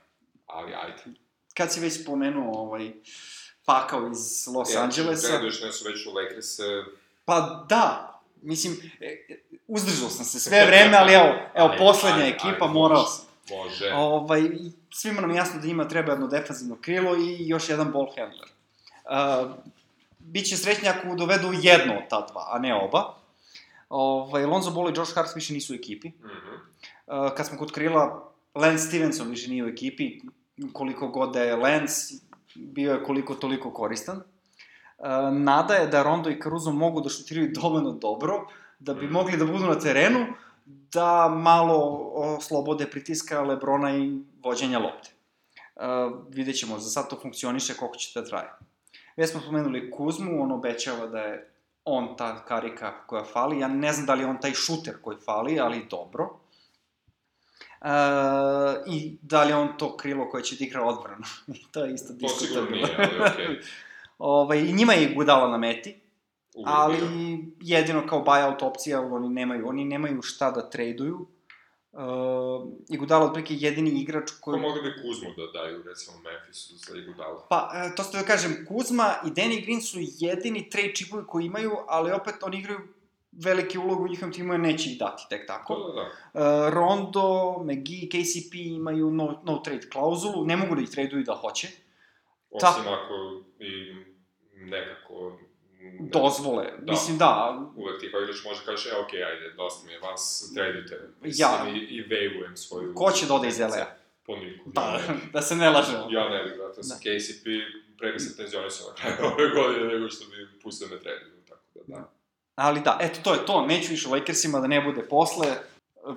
Ali ajde. kad si već spomenuo ovaj, Pakao iz Los E, Angelesa, Gleduješ ne su već u Lakers-e, pa da, mislim, e, e, uzdržao sam se sve vreme, ali evo, evo, Ajde, poslednja ajde, ekipa, morao sam. može. Ovaj, svima nam jasno da njima treba jedno defanzivno krilo i još jedan ball handler. Uh, biće srećni ako dovedu jedno od ta dva, a ne oba. Ovaj, Lonzo Ball i Josh Hart više nisu u ekipi. Mhm. Uh, kad smo kod krila, Lance Stevenson više nije u ekipi, koliko god da je Lance, bio je koliko toliko koristan. Nada je da Rondo i Caruso mogu da šutiraju dovoljno dobro, da bi mogli da budu na terenu, da malo oslobode pritiska Lebrona i vođenja lopte. Uh, vidjet ćemo, za sad to funkcioniše, koliko će da traje. Već smo spomenuli Kuzmu, on obećava da je on ta karika koja fali. Ja ne znam da li je on taj šuter koji fali, ali dobro. Uh, I da li je on to krilo koje će da igra odbranu. To je isto To sigurno diskutabilno. nije, ali okej. Ovaj, I njima je Gudala na meti, ali jedino kao buyout opcija oni nemaju. Oni nemaju šta da traduju. Uh, Igudala otprilike jedini igrač Ko koji... mogli bi Kuzmu da daju, recimo, Memphisu za Igudala? Pa, e, to ste da kažem, Kuzma i Danny Green su jedini trade chipovi koji imaju, ali opet oni igraju veliki ulogu u njihovom timu, neće ih dati tek tako. Da, da, da. Uh, Rondo, McGee, KCP imaju no, no trade klauzulu, ne mogu da ih traduju da hoće. Osim ako i nekako... Ne, Dozvole, Da. mislim da, Uvek ti kao igrač može kažeš, e, okej, ajde, dosta mi je vas, tradujte. Ja. I, i waivujem svoju... ko će da ode iz LA? Po niku. Ja ne, da se ne lažemo. ja ne bih, brate, Da. KCP pre bi se penzionisao na kraju ove godine nego što bi pustio me traduju, tako da, da. Ali da, eto, to je to, neću više Lakersima da ne bude posle,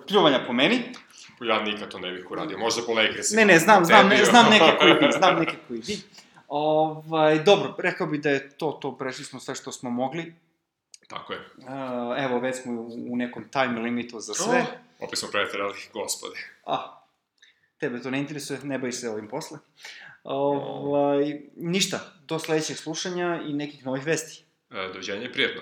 pljuvanja po meni. Ja nikad to ne bih uradio, možda po Lakersima. Ne, ne, znam, znam, ne, znam neke koji bi, znam neke koji bi. Ovaj, dobro, rekao bih da je to, to, prešli smo sve što smo mogli. Tako je. Uh, evo, već smo u, nekom time limitu za sve. Oh, opet smo preterali, gospode. A, tebe to ne interesuje, ne baviš se ovim posle. Ovaj, ništa, do sledećeg slušanja i nekih novih vesti. E, doviđenja i prijetno.